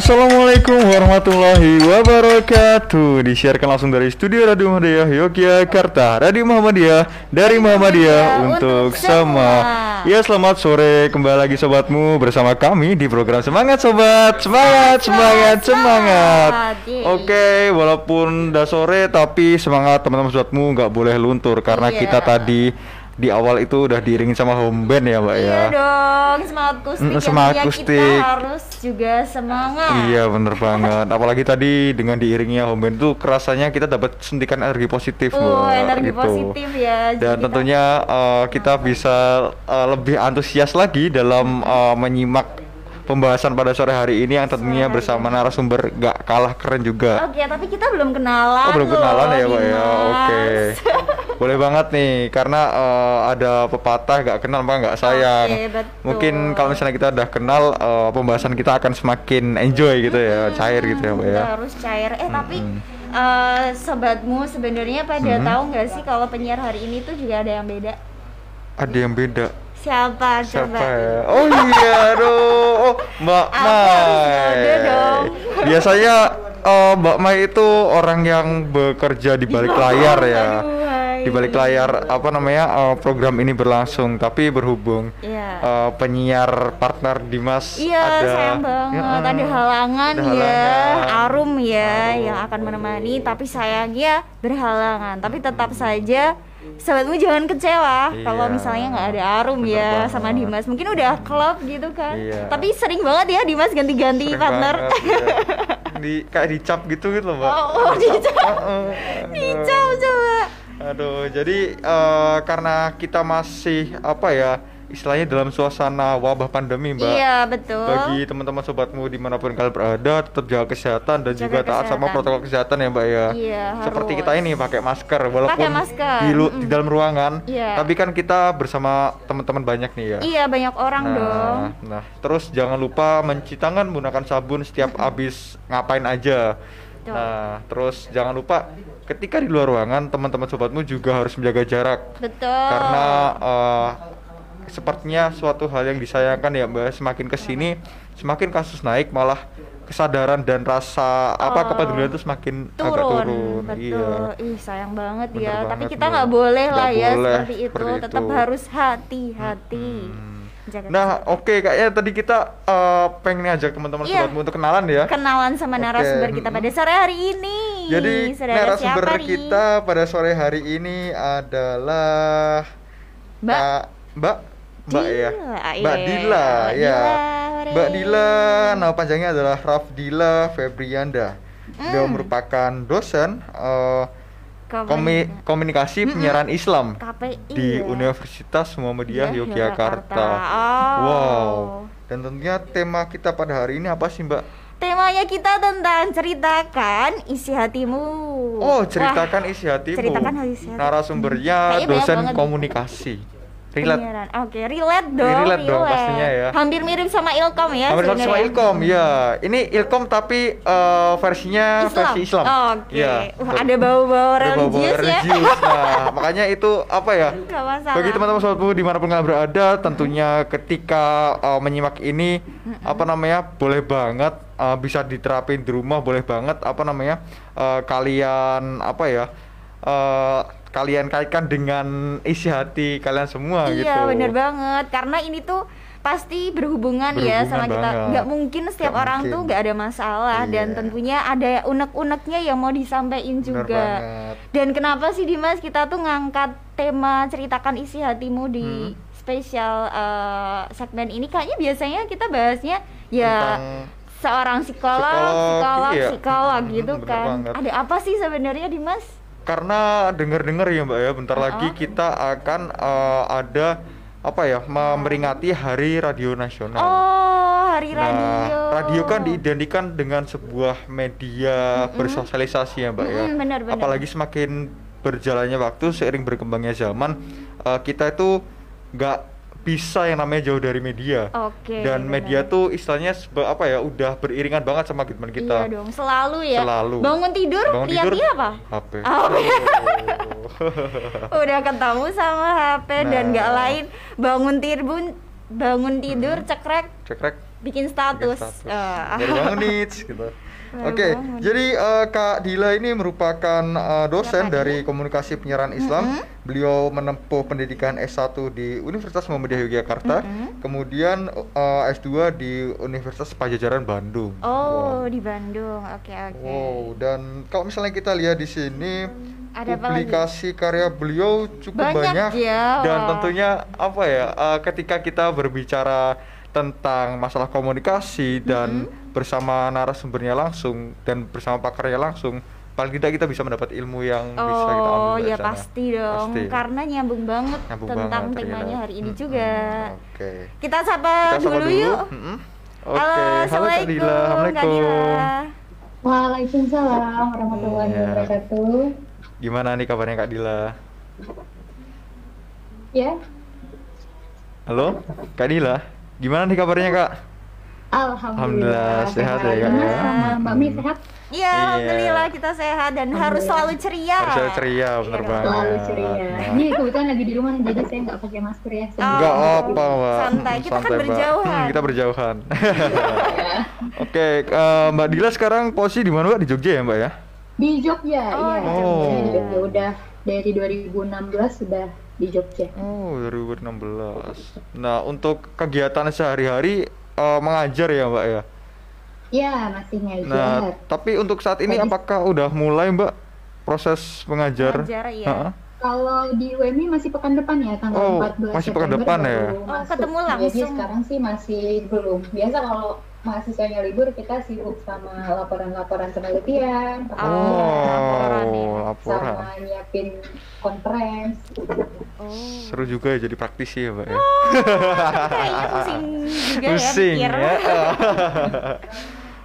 Assalamualaikum warahmatullahi wabarakatuh. Disiarkan langsung dari Studio Radio Muhammadiyah Yogyakarta Radio Muhammadiyah dari Muhammadiyah untuk semua. Ya selamat sore. Kembali lagi sobatmu bersama kami di program Semangat Sobat. Semangat, semangat, semangat Oke walaupun udah sore tapi semangat teman-teman sobatmu nggak boleh luntur Karena Iya. kita tadi di awal itu udah diiringin sama home band ya mbak Iya ya dong, semangat kustik Mm, semangat punya kustik. kita harus juga semangat. Iya bener banget. Apalagi tadi dengan diiringnya home band tuh kerasanya kita dapat suntikan energi positif. Oh, Mbak, energi gitu. positif ya. Dan kita- tentunya uh, kita bisa uh, lebih antusias lagi dalam uh, menyimak pembahasan pada sore hari ini yang tentunya hari bersama narasumber gak kalah keren juga. Oke, tapi kita belum kenalan. Oh belum loh, kenalan ya pak ya? Oke. Boleh banget nih karena uh, ada pepatah gak kenal maka nggak sayang. Oke, betul. Mungkin kalau misalnya kita udah kenal uh, pembahasan kita akan semakin enjoy gitu ya, cair gitu ya pak ya. Harus cair. Eh tapi eh, sobatmu sebenarnya pada Hmm. tahu nggak sih kalau penyiar hari ini tuh juga ada yang beda? Ada yang beda. Siapa? Siapa Coba. ya? Oh iya, aduh. Oh, Mbak Mai. dong. Biasanya eh, Mbak Mai itu orang yang bekerja di balik layar ya. Di balik layar apa namanya eh, program ini berlangsung, tapi berhubung Iya. eh, penyiar partner Dimas Iya, ada sayang banget. Ya, ada halangan ada ya, halangan. arum ya Arum. yang akan menemani, tapi sayangnya berhalangan. Tapi tetap saja sobatmu jangan kecewa kalau Iya. misalnya nggak ada arum Bener ya banget. sama Dimas. Mungkin udah klub gitu kan. Iya. Tapi sering banget ya Dimas ganti-ganti partner. banget, iya. Di kayak dicap gitu gitu loh, Mbak. Oh, oh, dicap. Dicap coba. Aduh, jadi eh, karena kita masih apa ya istilahnya dalam suasana wabah pandemi, Mbak. Iya, betul. Bagi teman-teman sobatmu di mana pun kalian berada, tetap jaga kesehatan dan Jaga juga taat sama protokol kesehatan ya, Mbak ya. Iya, Seperti harus. kita ini pakai masker, walaupun Pakai masker, di, lu- mm-mm. di dalam ruangan, Iya. tapi kan kita bersama teman-teman banyak nih ya. Iya, banyak orang Nah, dong. nah, terus jangan lupa mencuci tangan menggunakan sabun setiap habis ngapain aja. Betul. Nah, terus jangan lupa ketika di luar ruangan teman-teman sobatmu juga harus menjaga jarak Betul. karena eh, sepertinya suatu hal yang disayangkan ya Mbak, semakin ke sini semakin kasus naik malah kesadaran dan rasa apa Oh. kepedulian itu semakin agak turun, turun. betul. Iya. Ih sayang banget Bener ya. Tapi banget, kita Mbak. nggak boleh lah ya boleh seperti itu. seperti Tetap itu. harus hati-hati. Hmm. Jaga Nah, oke kayaknya tadi kita eh, pengen ajak teman-teman Iya. sobatmu untuk kenalan ya. kenalan sama narasumber kita pada sore hari ini. Jadi narasumber siapa kita pada sore hari ini adalah Mbak Mbak Mbak ya. Mbak iya. Dila ya. Mbak. Dila nama panjangnya adalah Rafdila Febrianda. Beliau Hmm. merupakan dosen Komen- komi- komunikasi Mm-mm. penyiaran Islam KPI di ya. Universitas Muhammadiyah Iya, Yogyakarta. Oh. Wow. Dan tentunya tema kita pada hari ini apa sih, Mbak? Temanya kita tentang ceritakan isi hatimu. Oh, Wah, ceritakan isi hatimu. ceritakan isi hati. Narasumbernya Kayaknya banyak dosen komunikasi. Relate. penyiaran. Oke, relate dong. Relate dong pastinya ya. Hampir mirip sama Ilkom ya Hampir sama sebenarnya. Ilkom, ya. Ini Ilkom tapi eh, versinya Islam. versi Islam. Oke. Wah, betul. ada bau-bau Ada bau-bau religius ya. religius. Nah, makanya itu apa ya? Gak masalah. Bagi teman-teman sobatmu di mana pun kalian berada, tentunya ketika uh, menyimak ini, apa namanya, boleh banget uh, bisa diterapin di rumah, boleh banget apa namanya, uh, kalian apa ya, uh, kalian kaitkan dengan isi hati kalian semua gitu. Iya, bener banget. Karena ini tuh pasti berhubungan, ya sama Berhubungan kita. banget. Nggak mungkin setiap Nggak orang mungkin. tuh nggak ada masalah dan Iya. tentunya ada unek-uneknya yang mau disampaikan juga. banget. Dan kenapa sih Dimas kita tuh ngangkat tema ceritakan isi hatimu di Hmm. spesial eh, segmen ini? Kayaknya biasanya kita bahasnya ya Tentang seorang psikolog, Psikolog, psikolog, iya. psikolog Hmm, gitu kan. banget. Ada apa sih sebenarnya Dimas? Karena dengar-dengar ya Mbak ya, bentar Uh-uh. lagi kita akan uh, ada apa ya, memperingati Hari Radio Nasional. Oh, hari Nah, radio. radio kan diidentikan dengan sebuah media bersosialisasi ya, Mbak ya. Mm-mm, benar, benar. Apalagi semakin berjalannya waktu seiring berkembangnya zaman, uh, kita itu nggak bisa yang namanya jauh dari media. Oke. Dan benar. media tuh istilahnya apa ya, udah beriringan banget sama kehidupan kita. Iya dong, selalu ya. Selalu. Bangun tidur, Bangun lihat tidur, dia apa? HP. Oh. Oh. Udah ketemu sama HP dan nggak Nah. lain. Bangun tidur, bangun tidur, cekrek Cekrek bikin status. status. Eh, Baru bangun nih, gitu. Oke, bangun. jadi eh, Kak Dila ini merupakan eh, dosen Kak dari Komunikasi Penyiaran Islam. Beliau menempuh pendidikan S1 di Universitas Muhammadiyah Yogyakarta, kemudian eh, S2 di Universitas Pajajaran Bandung. Oh, Wow. di Bandung. Oke, oke. Wow, dan kalau misalnya kita lihat di sini Ada apa lagi? publikasi karya beliau cukup Banyak banyak, ya, dan tentunya apa ya eh, ketika kita berbicara tentang masalah komunikasi dan bersama narasumbernya langsung dan bersama pakarnya langsung paling tidak kita bisa mendapat ilmu yang bisa kita ambil Oh, ya sana. pasti dong. Pasti. Karena nyambung banget Nyambung tentang banget, temanya ternyata. hari ini juga. Oke. Kita sapa Kita sapa dulu, yuk. Mm-mm. Halo, Oke, halo Kak Assalamualaikum, Assalamualaikum. Waalaikumsalam warahmatullahi Iya. wabarakatuh. Gimana nih kabarnya Kak Dila? Ya, Halo, Kak Dila. Gimana nih kabarnya Kak? Alhamdulillah. Alhamdulillah, sehat ya, Kak, ya? Mbak Mi sehat? Iya, Iya. alhamdulillah kita sehat dan harus selalu ceria. Harus selalu ceria, bener Iya banget. Selalu ceria. Nah. Ini kebetulan lagi di rumah jadi saya nggak pakai masker ya. Saya Enggak Oh, apa, Mbak. santai. Kita kan Mbak. berjauhan. Hmm, kita berjauhan. Oke, eh, Mbak Dila sekarang posisi di mana, Mbak? Di Jogja ya, Mbak ya? Di Jogja, Oh, iya. Oh. Di Jogja udah dari 2016 sudah di Jogja. Oh, 2016. Nah, untuk kegiatan sehari-hari eh, mengajar ya, Mbak ya? Ya, masih Nah, ngajar. tapi untuk saat ini apakah udah mulai, Mbak, proses mengajar? Mengajar, iya. Ha-ha. Kalau di UMI masih pekan depan ya, tanggal Oh, 14 masih pekan September depan ya? Oh, ketemu Jadi langsung. sekarang sih masih belum. Biasa kalau mahasiswanya libur kita sibuk sama laporan-laporan penelitian, Oh, laporan ya. Oh, laporan. sama nyiapin conference. Oh. Seru juga ya jadi praktisi ya, Mbak ya? Kayaknya pusing juga Pusing ya mikir. ya.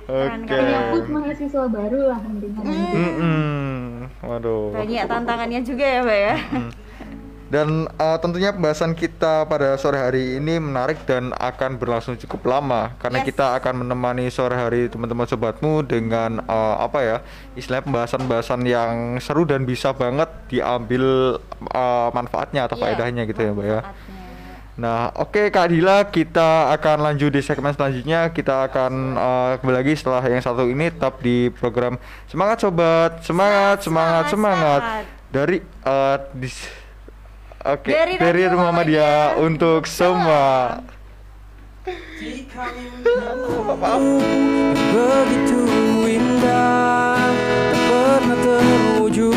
Oke. keren. Menyambut mahasiswa baru lah intinya Hmm. nanti. Mm-mm. Waduh. Banyak tantangannya juga ya, Mbak ya. Mm. Dan uh, tentunya pembahasan kita pada sore hari ini menarik dan akan berlangsung cukup lama karena Yes. kita akan menemani sore hari teman-teman sobatmu dengan uh, apa ya istilah pembahasan-pembahasan yang seru dan bisa banget diambil uh, manfaatnya atau Iya, faedahnya gitu ya, Mbak ya. Nah, oke Kak Dila, kita akan lanjut di segmen selanjutnya. Kita akan uh, kembali lagi setelah yang satu ini tetap di program Semangat Sobat, semangat, semangat, Semangat, semangat. semangat. Dari uh, dis- Oke, Dari dari, Rumah Muhammadiyah untuk semua. begitu indah tak pernah terwujud.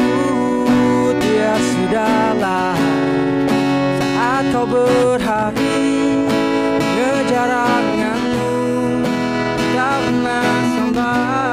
Ya sudahlah saat kau berhari mengejar anganmu. Tak pernah sampai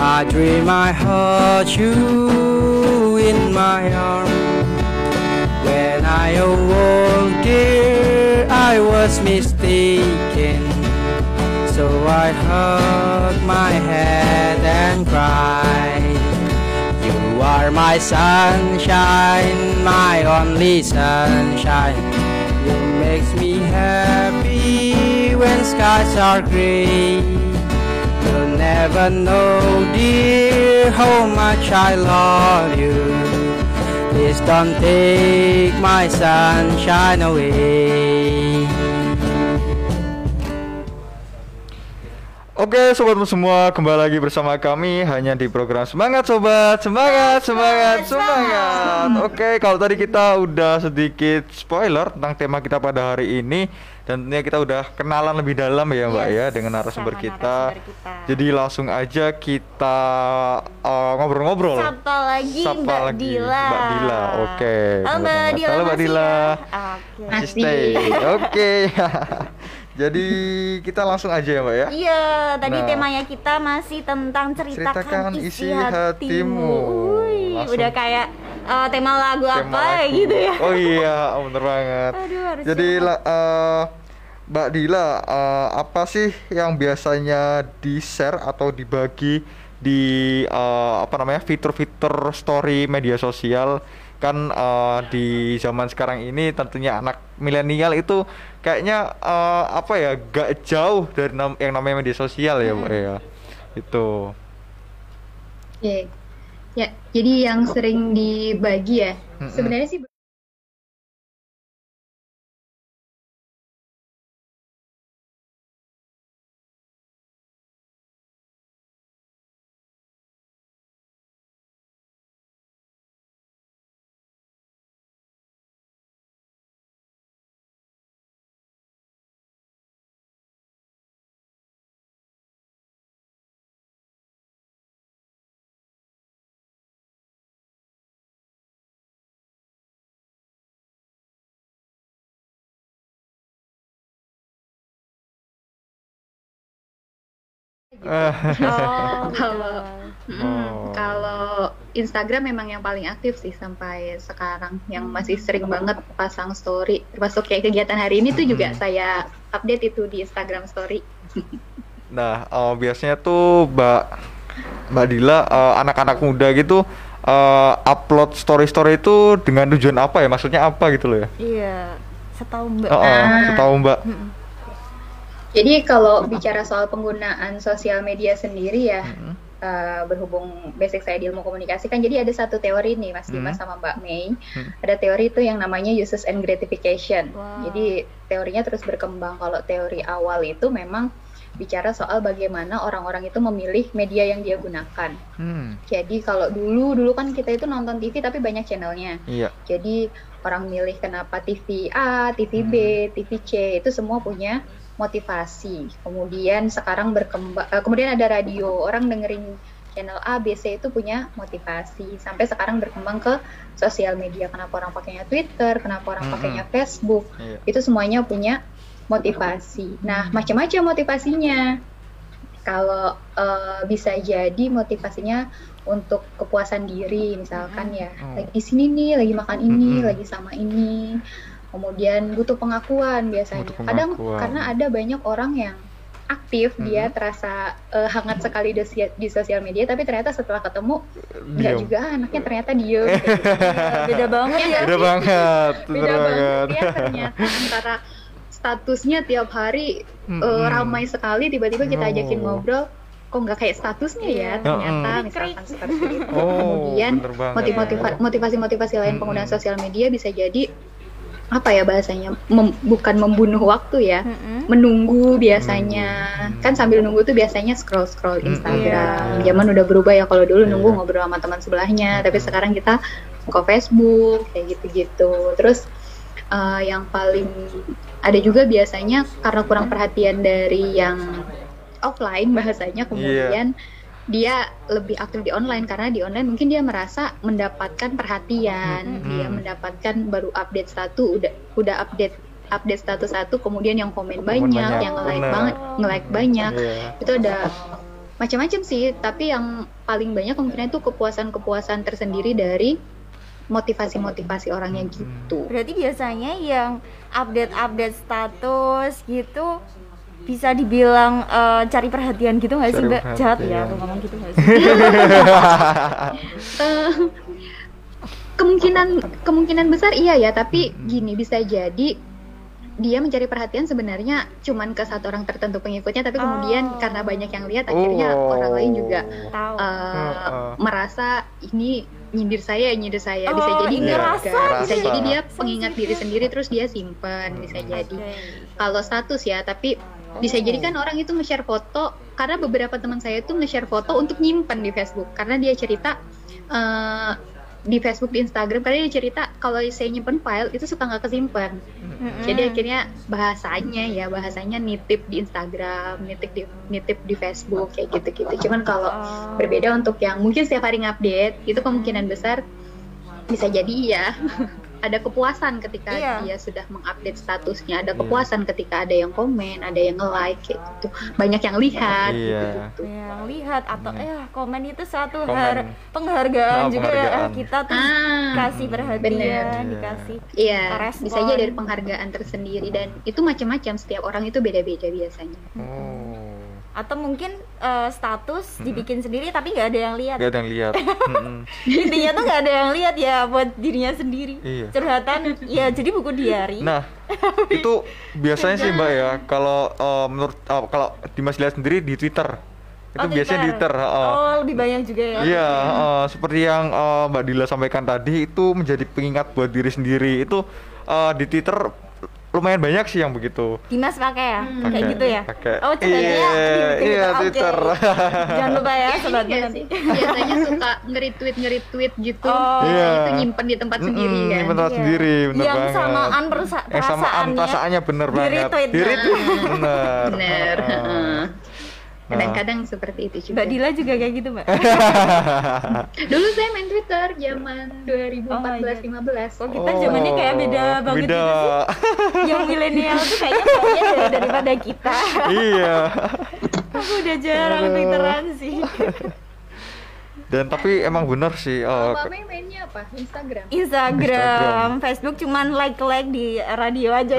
I dream I heard you in my arms. When I awoke, dear, I was mistaken. So I hugged my head and cried. You are my sunshine, my only sunshine. You makes me happy when skies are gray. Never know, dear, how much I love you. Please don't take my sunshine away. Oke sobatmu semua kembali lagi bersama kami hanya di program semangat sobat semangat semangat semangat Oke kalau tadi kita udah sedikit spoiler tentang tema kita pada hari ini dan tentunya kita udah kenalan lebih dalam ya mbak Yes, ya dengan narasumber kita. narasumber kita. Jadi langsung aja kita uh, ngobrol-ngobrol. Sapa lagi Sapa Mbak lagi, Dila. Mbak Dila, oke. Halo Bener Mbak. Dila. Halo Mbak Dila. ya? Oke. Masih. stay. Jadi kita langsung aja ya mbak ya. Iya, tadi Nah. temanya kita masih tentang ceritakan, Ceritakan isi, isi hatimu. Langsung. udah kayak eh, tema lagu Tema apa lagu. gitu ya. Oh iya, bener banget. Aduh, harus Jadi la- eh, Mbak Dila, eh, apa sih yang biasanya di share atau dibagi di eh, apa namanya fitur-fitur story media sosial? Kan eh, di zaman sekarang ini tentunya anak milenial itu kayaknya eh, apa ya, gak jauh dari nam- yang namanya media sosial ya, Mbak ya. Itu. Oke. Ya, jadi yang sering dibagi ya. Mm-mm. Sebenarnya sih Eh, Oh, Kalau. Mm, Oh. Kalau Instagram memang yang paling aktif sih sampai sekarang, yang masih sering banget pasang story. Termasuk kayak kegiatan hari ini tuh juga saya update itu di Instagram story. Nah, eh, biasanya tuh Mbak Mbak Dila eh, anak-anak muda gitu eh, upload story-story itu dengan tujuan apa ya? Maksudnya apa gitu loh ya? Iya, setahu Mbak. Oh, oh, setahu Mbak. Jadi kalau bicara soal penggunaan sosial media sendiri ya, Mm-mm. eh, berhubung basic saya di ilmu komunikasi kan, jadi ada satu teori nih Mas Dimas Hmm. sama Mbak Mei, Hmm. ada teori itu yang namanya uses and gratification. Wow. Jadi teorinya terus berkembang. Kalau teori awal itu memang bicara soal bagaimana orang-orang itu memilih media yang dia gunakan. Hmm, Jadi kalau dulu dulu kan kita itu nonton TV tapi banyak channelnya. iya. Jadi orang milih kenapa TV A, TV B, Hmm. TV C itu semua punya motivasi. Kemudian sekarang berkembang, eh, kemudian ada radio orang dengerin channel A, B, C itu punya motivasi. Sampai sekarang berkembang ke sosial media. Kenapa orang pakainya Twitter, kenapa orang Mm-mm. pakainya Facebook, Iya. itu semuanya punya motivasi. Nah, macam-macam motivasinya. Kalau eh, bisa jadi motivasinya untuk kepuasan diri, misalkan ya, Oh. lagi di sini nih, lagi makan ini, Mm-mm. lagi sama ini. Kemudian butuh pengakuan biasanya. Butuh Kadang pengakuan. karena ada banyak orang yang aktif, dia Mm-mm. terasa eh, hangat sekali di, di sosial media, tapi ternyata setelah ketemu nggak juga anaknya ternyata diem. kayak gitu. Beda banget ya. Beda banget, beda beda banget banget. ya ternyata antara statusnya tiap hari eh, Mm-mm. ramai sekali tiba-tiba kita ajakin Oh. ngobrol kok nggak kayak statusnya ya Iya. ternyata Mm-mm. misalkan seperti itu Oh, kemudian motivasi-motivasi lain Mm-mm. penggunaan sosial media bisa jadi apa ya bahasanya mem- bukan membunuh waktu ya Mm-mm. menunggu biasanya Hmm. kan sambil nunggu tuh biasanya scroll scroll Hmm, Instagram iya. zaman udah berubah ya kalau dulu Iya. nunggu ngobrol sama teman sebelahnya tapi Hmm. sekarang kita buka Facebook kayak gitu-gitu terus eh, yang paling ada juga biasanya karena kurang perhatian dari yang offline bahasanya Iya. kemudian dia lebih aktif di online karena di online mungkin dia merasa mendapatkan perhatian Hmm. dia mendapatkan baru update satu udah udah update update status satu kemudian yang komen banyak, banyak, yang bener. banget nge-like banyak Iya. itu ada macam-macam sih tapi yang paling banyak kemungkinan itu kepuasan-kepuasan tersendiri dari motivasi-motivasi orangnya gitu Berarti biasanya yang update-update status gitu bisa dibilang eh, cari perhatian gitu nggak sih mbak? Jahat ya aku ngomong gitu nggak sih? Eh, kemungkinan kemungkinan besar iya ya tapi Hmm. gini bisa jadi dia mencari perhatian sebenarnya cuman ke satu orang tertentu pengikutnya tapi kemudian Oh. karena banyak yang lihat akhirnya orang lain juga Tahu. eh, Heeh. merasa ini nyindir saya nyindir saya bisa Oh, jadi ini nggak rasa nggak. bisa gitu jadi ya. dia pengingat diri sendiri terus dia simpen bisa jadi Oke. kalau status ya tapi bisa jadi kan orang itu nge-share foto karena beberapa teman saya itu nge-share foto untuk nyimpen di Facebook. Karena dia cerita eh, di Facebook di Instagram karena dia cerita kalau saya nyimpen file itu suka nggak kesimpan. Mm-mm. jadi akhirnya bahasanya ya bahasanya nitip di Instagram nitip di nitip di Facebook kayak gitu-gitu. Cuman kalau Oh. berbeda untuk yang mungkin setiap hari ngupdate itu kemungkinan besar bisa jadi ya ada kepuasan ketika Iya. dia sudah mengupdate statusnya ada Iya. kepuasan ketika ada yang komen ada yang nge-like kayak gitu banyak yang lihat Iya. gitu yang lihat atau Hmm. eh komen itu satu Komen. har- penghargaan Nah, juga ya penghargaan. Eh, kita tuh ah kasih perhatian bener. dikasih iya respon. bisa aja dari penghargaan tersendiri dan itu macam-macam setiap orang itu beda-beda biasanya Oh. Atau mungkin eh, status dibikin sendiri tapi nggak ada yang lihat Gak ada yang lihat. Intinya tuh nggak ada yang lihat ya buat dirinya sendiri Iya. curhatan ya jadi buku diary Nah, itu biasanya sih Mbak ya, kalau eh, menurut eh, kalau Dimas lihat sendiri di Twitter. Itu Oh, biasanya di Twitter, heeh. oh lebih banyak juga ya Iya, eh, seperti yang eh, Mbak Dila sampaikan tadi itu menjadi pengingat buat diri sendiri. Itu eh, di Twitter lumayan banyak sih yang begitu. Dimas pakai ya kayak Pakai, gitu ya pakai. oh coba Iya, dia di iya, Oke. Twitter. jangan lupa ya sobat Iya nanti sih. biasanya suka nge-retweet nge-retweet gitu Oh. Nah, Iya. itu nyimpen di tempat sendiri Mm-mm, kan nyimpen tempat Iya. sendiri, bener yang banget. samaan perasa Yang samaan perasaannya perasaannya bener banget. di-retweet. Di-retweet, bener. bener Kadang-kadang seperti itu juga. Mbak Dila juga kayak gitu mbak. Dulu saya main Twitter zaman Oh my 2014-15 kok kita zamannya kayak beda Oh, banget beda. gitu sih. Yang milenial tuh kayaknya kayaknya dari- daripada kita. Iya. Aku udah jarang twitteran sih. Dan tapi emang bener sih. Eh, Mbak Mei mainnya apa? Instagram. Instagram, Facebook cuman like-like di radio aja.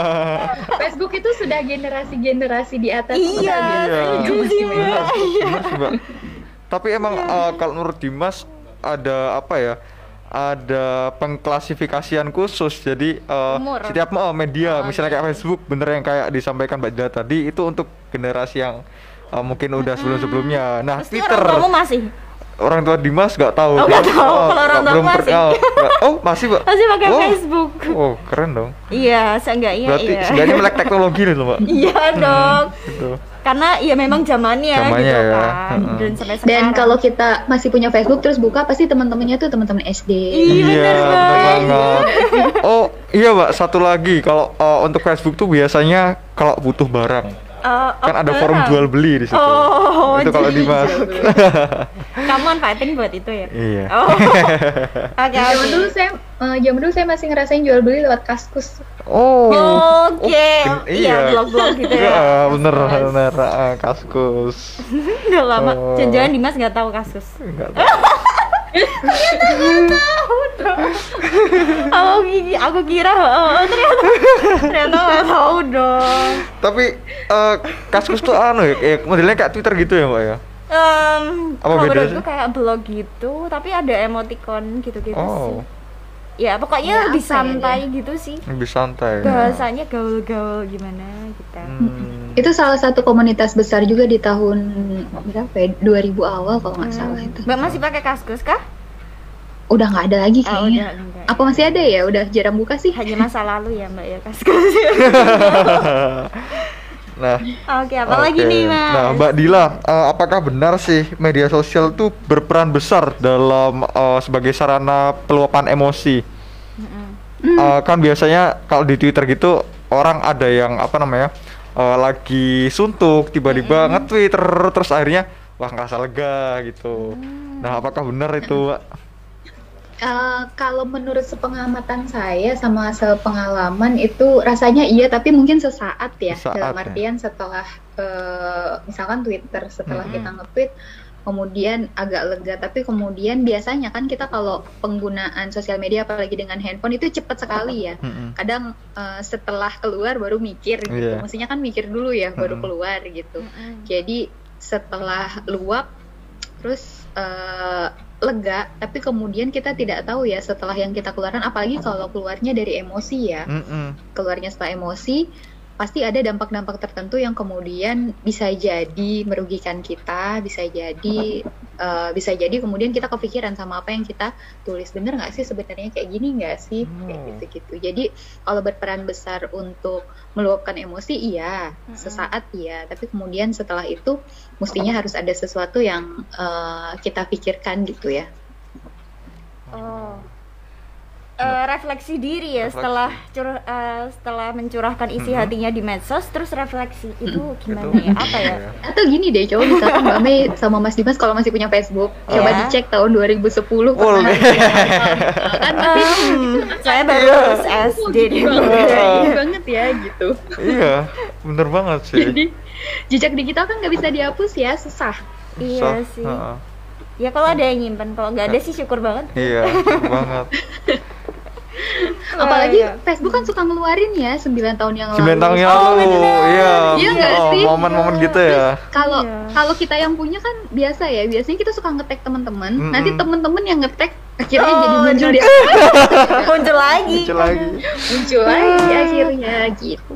Facebook itu sudah generasi-generasi di atas iya, biasanya. Iya. setuju sih, Mbak. Tapi emang eh, kalau menurut Dimas ada apa ya? Ada pengklasifikasian khusus. Jadi eh, Umur. setiap eh, media, Oh, misalnya kayak Facebook, bener yang kayak disampaikan Mbak Dila tadi itu untuk generasi yang eh, mungkin udah sebelum-sebelumnya. Nah, Pasti Twitter orang tuamu masih orang tua Dimas nggak tahu. Oh, nggak tahu. Kalau orang tua belum masih. per- oh, oh, masih, Mbak. masih pakai Oh. Facebook. Oh, keren dong. Iya, seenggaknya Berarti iya. seenggaknya melek teknologi nih loh, Mbak. Iya dong. Gitu. Karena ya memang zamannya, Zamannya gitu ya, kan. heeh. Dan sampai Dan kalau kita masih punya Facebook terus buka pasti teman-temannya tuh teman-teman SD. Iya, bener bener banget. banget. Oh, iya, Mbak. Satu lagi kalau uh, untuk Facebook tuh biasanya kalau butuh barang Eh, kan ada oh, forum jual beli di situ. Oh, itu kalau jadi Dimas. Kamu manfaatin buat itu ya? iya. Oh. Oke, Zaman oke. dulu saya eh, zaman dulu saya masih ngerasain jual beli lewat Kaskus. Oh. Oke, gen- iya blog-blog gitu ya. Iya, bener Kaskus. bener ah, kaskus. Udah lama. Oh. Jangan-jangan Dimas nggak tahu kasus. Enggak tahu. Oh, gigi, aku kira oh, ternyata ternyata nggak tahu dong. Tapi eh, kaskus tuh anu ya, kayak modelnya kayak Twitter gitu ya, Mbak ya? Em, Apa kalau bedanya sih? kayak blog gitu, tapi ada emoticon gitu-gitu sih. Oh, Ya pokoknya Ya, lebih apa ya santai gitu sih. lebih santai. Bahasanya gaul-gaul gimana gitu. Hmm. Itu salah satu komunitas besar juga di tahun berapa ya? 2000 awal kalau nggak salah itu. Mbak masih pakai kaskus kah? Udah nggak ada lagi Oh, kayaknya. udah enggak. Apa masih ada ya? Udah jarang buka sih. Hanya masa lalu ya Mbak ya kaskus. nah, Oke, apa lagi Oke. nih Mas? Nah, Mbak Dila, eh, apakah benar sih media sosial itu berperan besar dalam eh, sebagai sarana peluapan emosi? Eh, kan biasanya kalau di Twitter gitu orang ada yang apa namanya eh, lagi suntuk tiba-tiba nge-tweet ter- terus akhirnya wah ngerasa lega gitu. Nah, apakah benar itu? Mbak? Eh, kalau menurut sepengamatan saya sama sepengalaman itu rasanya iya tapi mungkin sesaat ya Sesaat dalam ya. artian setelah eh, misalkan Twitter setelah Mm-mm. kita nge-tweet kemudian agak lega. Tapi kemudian biasanya kan kita kalau penggunaan sosial media apalagi dengan handphone itu cepat sekali ya. Kadang eh, setelah keluar baru mikir gitu. Iya. mestinya kan mikir dulu ya baru keluar gitu. Mm-mm. jadi setelah luap terus eh, lega tapi kemudian kita tidak tahu ya setelah yang kita keluarkan apalagi kalau keluarnya dari emosi ya. Mm-mm. keluarnya setelah emosi pasti ada dampak-dampak tertentu yang kemudian bisa jadi merugikan kita bisa jadi eh, bisa jadi kemudian kita kepikiran sama apa yang kita tulis bener nggak sih sebenarnya kayak gini nggak sih kayak Oh. gitu gitu jadi kalau berperan besar untuk meluapkan emosi iya Mm-mm. sesaat iya tapi kemudian setelah itu mestinya harus ada sesuatu yang eh, kita pikirkan gitu ya Oh. Eh, refleksi diri ya Refleksi. setelah cur- eh, setelah mencurahkan isi Mhm. hatinya di medsos terus refleksi itu gimana Itu- ya apa ya Iya. atau gini deh coba misalkan Mbak Mei sama Mas Dimas kalau masih punya Facebook coba Iya. dicek tahun 2010 Oh, pernah iya. kan tapi Em, saya baru Iya. lulus SD Iya banget ya gitu iya, bener banget sih. jadi jejak digital kan nggak bisa dihapus ya susah Iya Susah. sih. Heeh. Ya kalau ada yang nyimpen kalau nggak ada sih syukur banget Iya, banget. apalagi iya. Facebook kan suka ngeluarin ya 9 tahun yang lalu 9 tahun yang Oh, lalu, bener. iya. Iya nggak Oh, sih? Momen-momen gitu ya. kalau Iya. kalau kita yang punya kan biasa ya biasanya kita suka ngetek teman-teman Mm-mm. nanti teman-teman yang ngetek akhirnya Oh, jadi muncul jadi- di muncul lagi Muncul lagi. muncul lagi akhirnya gitu.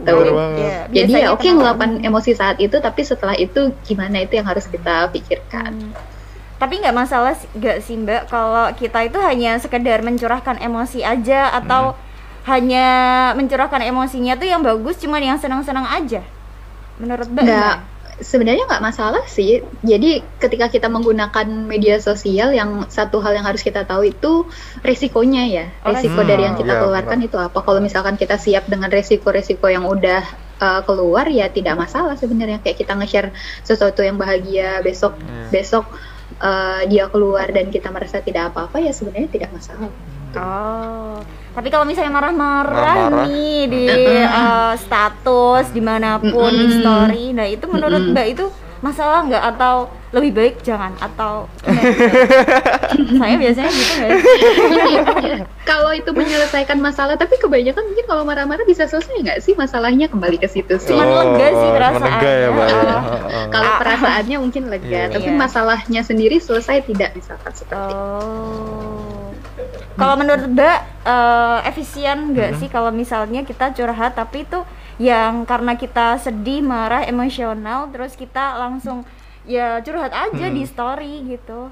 Iya, jadi ya oke teman-teman. ngeluapkan emosi saat itu tapi setelah itu gimana itu yang harus kita pikirkan Hmm. Tapi nggak masalah sih- nggak sih Mbak kalau kita itu hanya sekedar mencurahkan emosi aja atau hanya mencurahkan emosinya tuh yang bagus cuman yang senang-senang aja. Menurut Mbak? nggak sebenarnya nggak masalah sih jadi ketika kita menggunakan media sosial yang satu hal yang harus kita tahu itu resikonya ya Oh, resiko resiko. dari yang kita Iya, keluarkan benar. itu apa kalau misalkan kita siap dengan resiko-resiko yang udah uh, keluar ya tidak masalah sebenarnya kayak kita nge-share sesuatu yang bahagia besok Iya. besok uh, dia keluar dan kita merasa tidak apa-apa ya sebenarnya tidak masalah Oh. Tapi kalau misalnya marah-marah nih di eh, status di mana pun di Mm-mm. story, nah itu menurut Mm-mm. Mbak itu masalah nggak atau lebih baik jangan atau saya biasanya gitu nggak sih? kalau itu menyelesaikan masalah tapi kebanyakan mungkin kalau marah-marah bisa selesai nggak sih masalahnya kembali ke situ sih Cuman lega sih Oh, perasaannya. lega ya, ya. Heeh. kalau perasaannya mungkin lega Iya. tapi Iya. masalahnya sendiri selesai tidak misalkan seperti Oh. Kalau menurut Mbak eh, efisien nggak Hmm. sih kalau misalnya kita curhat tapi itu yang karena kita sedih, marah, emosional terus kita langsung ya curhat aja Hmm. di story gitu.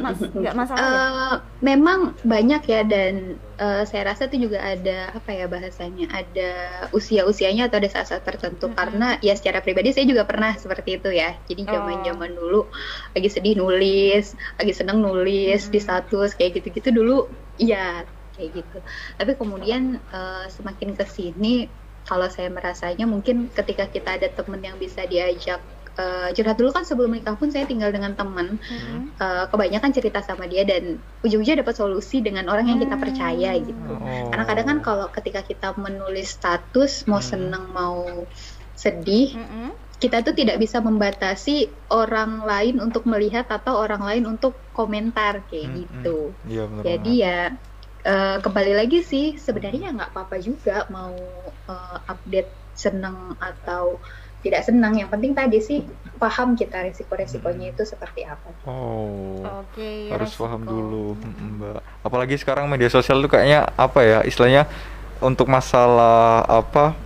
Mas nggak masalah ya? Eh, memang banyak ya dan eh, saya rasa itu juga ada apa ya bahasanya ada usia-usianya atau ada saat-saat tertentu Mm-mm. karena ya secara pribadi saya juga pernah seperti itu ya jadi Oh. zaman-zaman dulu lagi sedih nulis lagi seneng nulis di Mm-mm. status kayak gitu-gitu dulu ya kayak gitu tapi kemudian eh, semakin ke sini kalau saya merasanya mungkin ketika kita ada temen yang bisa diajak eh, curhat dulu kan sebelum nikah pun saya tinggal dengan teman Mm-mm. uh, kebanyakan cerita sama dia dan ujung-ujungnya dapat solusi dengan orang yang kita Hmm. percaya gitu. Oh. Karena kadang kan kalau ketika kita menulis status mau Hmm. seneng mau sedih, Mm-mm. kita tuh tidak bisa membatasi orang lain untuk melihat atau orang lain untuk komentar kayak Hmm, gitu. Iya benar. Jadi ya uh, kembali lagi sih sebenarnya nggak apa-apa juga mau uh, update seneng atau tidak senang. Yang penting tadi sih paham kita resiko-resikonya itu seperti apa. Oh. Oke. harus resiko. paham dulu mbak apalagi sekarang media sosial tuh kayaknya apa ya istilahnya untuk masalah apa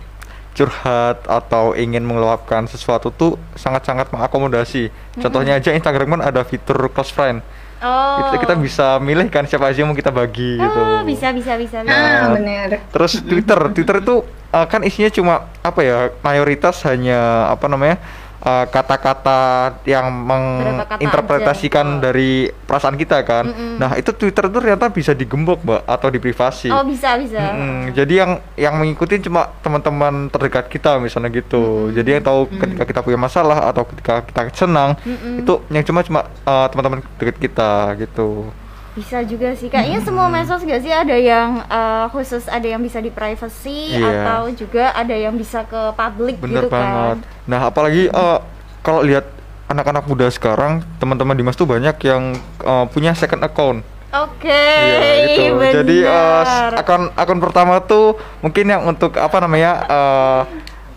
curhat atau ingin meluapkan sesuatu tuh sangat-sangat mengakomodasi contohnya aja Instagram kan ada fitur close friend Oh. Itu kita bisa milih kan siapa aja yang mau kita bagi gitu Oh, bisa bisa bisa. bisa. Ah, Nah, benar. Terus Twitter, Twitter itu uh, kan isinya cuma apa ya? Mayoritas hanya apa namanya? Uh, kata-kata yang Berapa kata menginterpretasikan dari perasaan kita kan. Mm-mm. Nah, itu Twitter tuh ternyata bisa digembok, Mbak, atau diprivasi. Oh, bisa bisa. Mm-mm. Jadi yang yang mengikuti cuma teman-teman terdekat kita misalnya gitu. Jadi yang tahu ketika kita punya masalah atau ketika kita senang Mm-mm. itu yang cuma cuma uh, teman-teman dekat kita gitu. Bisa juga sih. Kayaknya semua medsos gak sih ada yang eh, khusus ada yang bisa di privacy Iya. atau juga ada yang bisa ke public Bener gitu banget. kan. Nah, apalagi eh, kalau lihat anak-anak muda sekarang, teman-teman Dimas tuh banyak yang eh, punya second account. Oke, Iya, gitu. benar. Jadi s- akun akun pertama tuh mungkin yang untuk apa namanya? eh,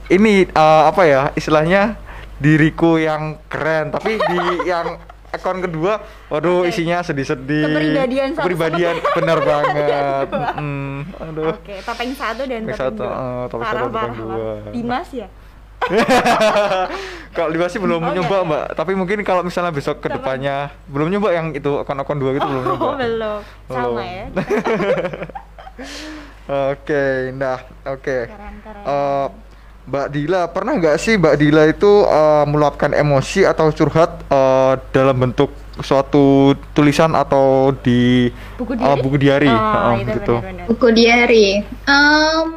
ini eh, apa ya? Istilahnya diriku yang keren, tapi di yang akun kedua, waduh Oke. isinya sedih-sedih. Kepribadian Kepribadian sama bener banget. dua. Mm, aduh. Oke, topeng satu dan Topeng topeng satu, dua. eh, topeng parah, satu, topeng parah, dua. parah. Dimas ya? kalau Dimas sih belum Oh, nyoba enggak mbak tapi mungkin kalau misalnya besok ke Sama. depannya belum nyoba yang itu akun-akun dua gitu belum nyoba Oh, belum. Sama ya. oke nah oke Keren, keren. Eh, Mbak Dila pernah nggak sih Mbak Dila itu eh, meluapkan emosi atau curhat eh, dalam bentuk suatu tulisan atau di buku eh, diary? buku diary Oh, itu gitu benar-benar. Buku diary. Em,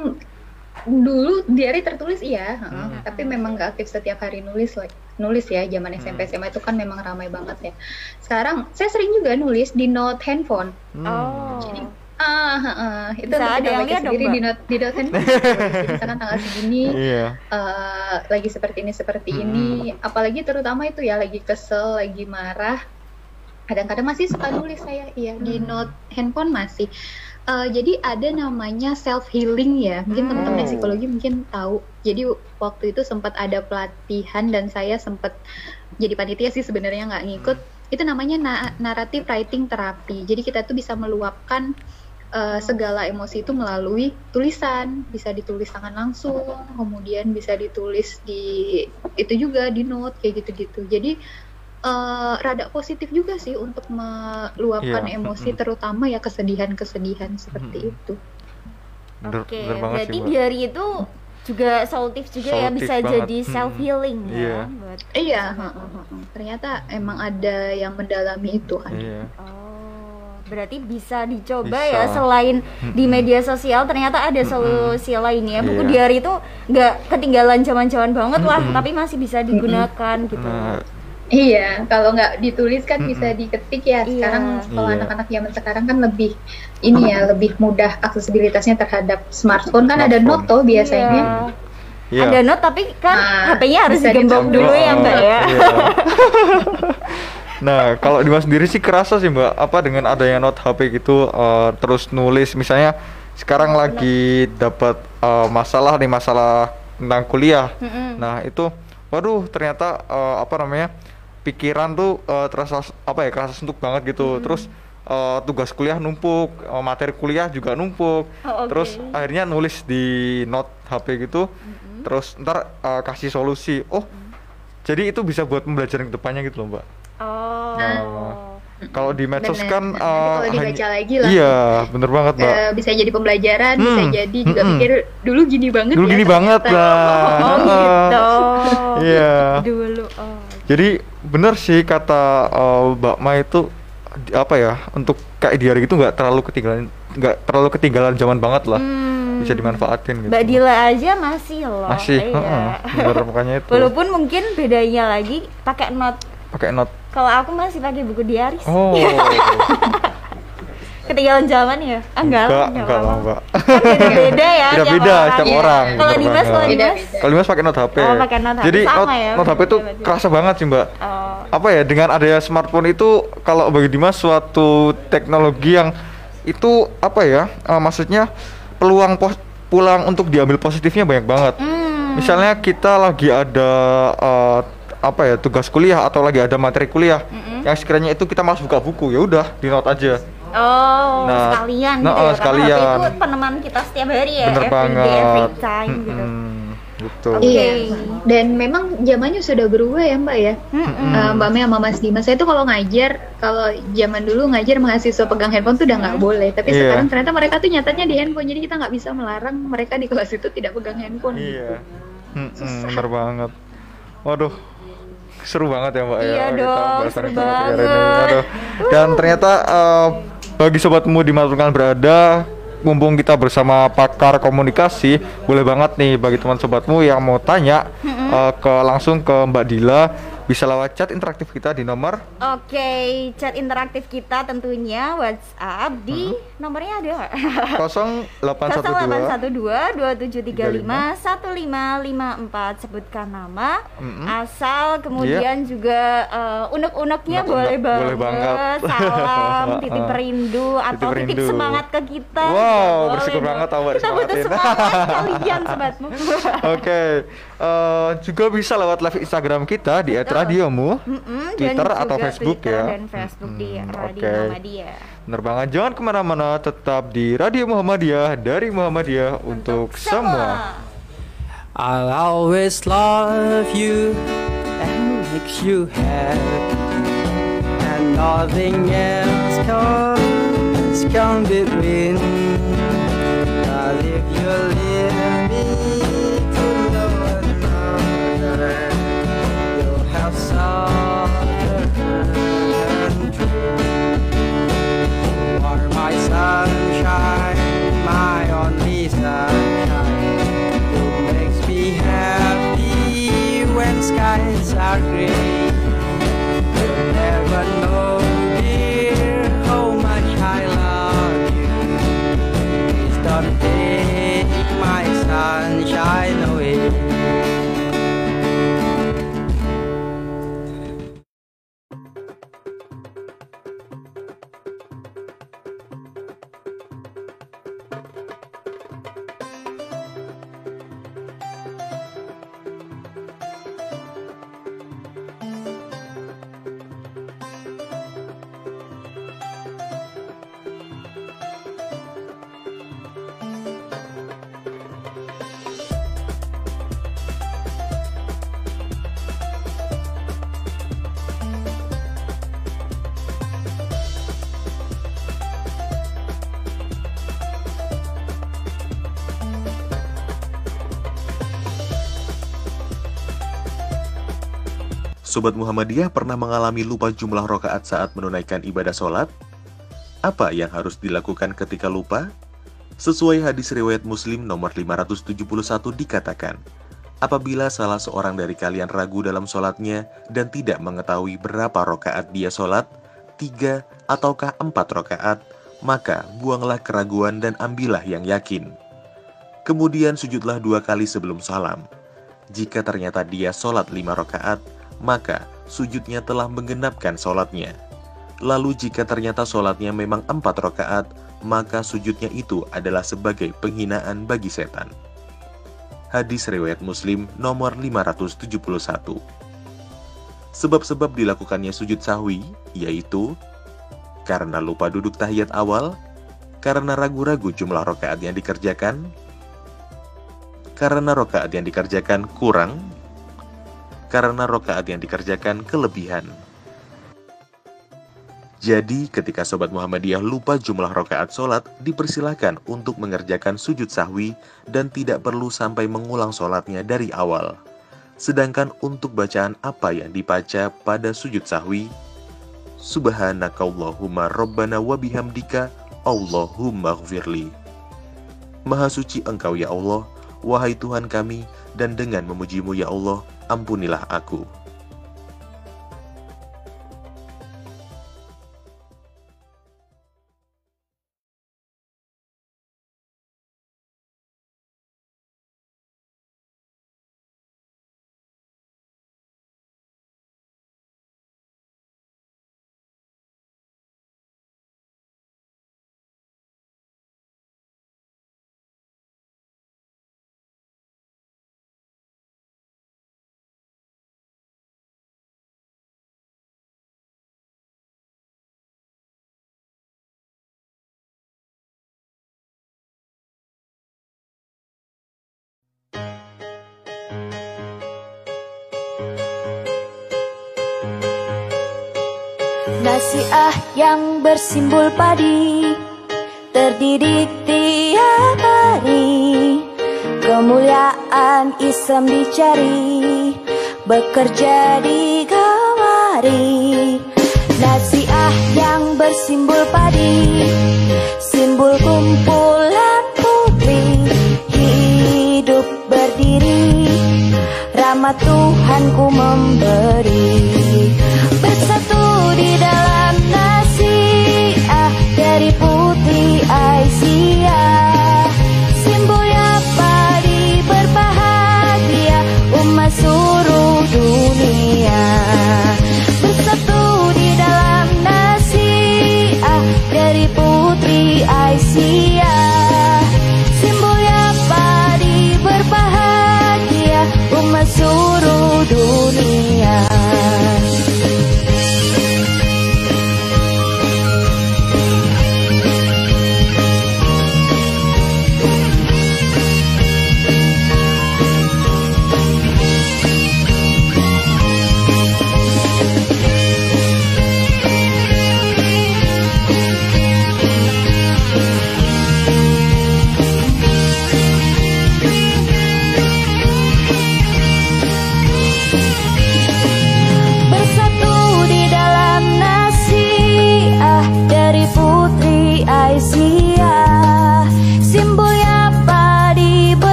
dulu diary tertulis iya, heeh. Hmm. tapi memang nggak aktif setiap hari nulis like, nulis ya zaman SMP SMA itu kan memang ramai banget ya. Sekarang saya sering juga nulis di note handphone. Hmm. Oh. Ah, itu Bisa ada yang lihat dong, sendiri di note di note handphone. Jadi misalkan tanggal segini iya eh, lagi seperti ini seperti Mm-mm. ini, apalagi terutama itu ya lagi kesel, lagi marah. Kadang-kadang masih suka nulis saya, iya di note handphone masih. Eh, jadi ada namanya self healing ya, mungkin Hmm. teman-teman psikologi mungkin tahu. Jadi waktu itu sempat ada pelatihan dan saya sempat jadi panitia sih sebenarnya nggak ngikut. Itu namanya na- narrative writing terapi. Jadi kita tuh bisa meluapkan eh, segala emosi itu melalui tulisan, bisa ditulis tangan langsung, kemudian bisa ditulis di itu juga di note kayak gitu-gitu. Jadi eh, rada positif juga sih untuk meluapkan Iya, emosi, terutama ya kesedihan-kesedihan seperti itu. Oke, banget berarti sih itu juga solutif juga ya Solutif bisa banget. jadi self healing Iya. ya. Buat Iya, heeh, heeh. ternyata emang ada yang mendalami itu kan. iya Oh, berarti bisa dicoba Bisa. ya selain di media sosial ternyata ada solusi lainnya. Buku Iya. diary itu nggak ketinggalan zaman-zaman banget lah, tapi masih bisa digunakan gitu. Nah, Iya, kalau nggak ditulis kan bisa diketik ya. Iya. Sekarang kalau Iya. anak-anak zaman sekarang kan lebih ini ya, lebih mudah aksesibilitasnya terhadap smartphone kan ada Smartphone. note tuh biasanya. Iya. Ada note tapi kan Nah, HP-nya harus digembok dulu ya Mbak ya. Iya. nah, kalau Dimas sendiri sih kerasa sih Mbak, apa dengan adanya note HP gitu eh, terus nulis misalnya sekarang lagi dapat eh, masalah nih masalah tentang kuliah. Nah, itu waduh ternyata eh, apa namanya? pikiran tuh eh, terasa apa ya, kerasa suntuk banget gitu. Terus eh, tugas kuliah numpuk, eh, materi kuliah juga numpuk. Oh, oke. Terus akhirnya nulis di note HP gitu. Terus ntar eh, kasih solusi. Oh, jadi itu bisa buat pembelajaran ke depannya gitu loh, Mbak. Oh. Nah, Kalau di medsos Bener. kan eh, kalau dibaca lagi lah. Iya, bener banget, Mbak. Eh, bisa jadi pembelajaran, bisa Hmm, jadi juga mm-mm. pikir dulu gini banget Dulu ya gini banget lah. Oh gitu. Iya. Dulu. Oh. Jadi bener sih kata eh, Mbak Ma itu apa ya untuk kayak di hari gitu nggak terlalu ketinggalan nggak terlalu ketinggalan zaman banget lah Hmm. bisa dimanfaatin gitu. Mbak Dila aja masih loh. Masih, Iya. heeh, bener makanya itu. Walaupun mungkin bedanya lagi pakai note. Pakai note. Kalau aku masih pakai buku diaris. Oh. Ketinggalan zaman ya? Ah, enggak enggak, enggak lah. Mbak. Kan beda-beda ya. tiap Beda-beda orang. setiap Iya. orang. Kalau bener Dimas, kalau. Dimas. Kalau Dimas pakai note HP. Oh, pakai note HP. Jadi note, ya, note HP itu kerasa banget sih, Mbak. Oh. apa ya dengan adanya smartphone itu kalau bagi Dimas suatu teknologi yang itu apa ya eh, maksudnya peluang pos pulang untuk diambil positifnya banyak banget Hmm. misalnya kita lagi ada eh, apa ya tugas kuliah atau lagi ada materi kuliah yang sekiranya itu kita malas buka buku ya udah di note aja Oh, Nah, sekalian nah, gitu ya. sekalian. Karena itu peneman kita setiap hari ya. bener every banget day, every time gitu. Mm-mm, gitu Oke. Iya. Dan memang zamannya sudah berubah ya Mbak ya. Mm-mm. Eh, Mbak Mei sama Mas Dimas saya itu kalau ngajar, kalau zaman dulu ngajar mahasiswa pegang handphone tuh udah nggak boleh. Tapi Iya. sekarang ternyata mereka tuh nyatanya di handphone, jadi kita nggak bisa melarang mereka di kelas itu tidak pegang handphone. iya gitu. Mm-mm, bener banget waduh seru banget ya mbak ya Iya kita dong, pembahasan seru materi ini. banget. Aduh. dan ternyata eh, bagi sobatmu di kan berada mumpung kita bersama pakar komunikasi boleh banget nih bagi teman sobatmu yang mau tanya eh, ke langsung ke Mbak Dila bisa lewat chat interaktif kita di nomor Oke, chat interaktif kita tentunya WhatsApp di nomornya ada nggak? 0812 0812 2735 1554 sebutkan nama, Mm-mm. asal kemudian juga eh, unek-uneknya Unek-unek, boleh banget, boleh banget. salam, titip rindu atau Titip titip rindu. semangat ke kita. Wow, bersyukur banget tahu Kita butuh semangat kalian sobatmu. Oke, eh, juga bisa lewat live Instagram kita di @radiomu, Mm-mm, dan Twitter atau juga Facebook Twitter ya. dan Facebook di Mm-mm, Radio oke. Muhammadiyah. Bener banget, jangan ke mana-mana, tetap di Radio Muhammadiyah dari Muhammadiyah untuk semua. I'll always love you and makes you happy, and nothing else comes come between. Skies are gray. Sobat Muhammadiyah pernah mengalami lupa jumlah rokaat saat menunaikan ibadah sholat? Apa yang harus dilakukan ketika lupa? Sesuai hadis riwayat Muslim nomor 571 dikatakan, apabila salah seorang dari kalian ragu dalam sholatnya dan tidak mengetahui berapa rokaat dia sholat, tiga ataukah empat rokaat, maka buanglah keraguan dan ambillah yang yakin. Kemudian sujudlah dua kali sebelum salam. Jika ternyata dia sholat lima rokaat, maka sujudnya telah menggenapkan sholatnya. Lalu jika ternyata sholatnya memang empat rokaat, maka sujudnya itu adalah sebagai penghinaan bagi setan. Hadis riwayat Muslim nomor 571. Sebab-sebab dilakukannya sujud sahwi yaitu karena lupa duduk tahiyat awal, karena ragu-ragu jumlah rokaat yang dikerjakan, karena rokaat yang dikerjakan kurang, karena rokaat yang dikerjakan kelebihan. Jadi, ketika Sobat Muhammadiyah lupa jumlah rokaat sholat, dipersilahkan untuk mengerjakan sujud sahwi dan tidak perlu sampai mengulang sholatnya dari awal. Sedangkan untuk bacaan apa yang dibaca pada sujud sahwi, Subhanakallahumma Rabbana wa bihamdika Allahumma gfirli. Maha suci engkau ya Allah, wahai Tuhan kami, dan dengan memujimu ya Allah, ampunilah aku. Nasiah yang bersimbol padi Terdidik tiap hari. Kemuliaan Islam dicari Bekerja di kamari Nasiah yang bersimbol padi Simbol kumpulan putri Hidup berdiri Rahmat Tuhanku memberi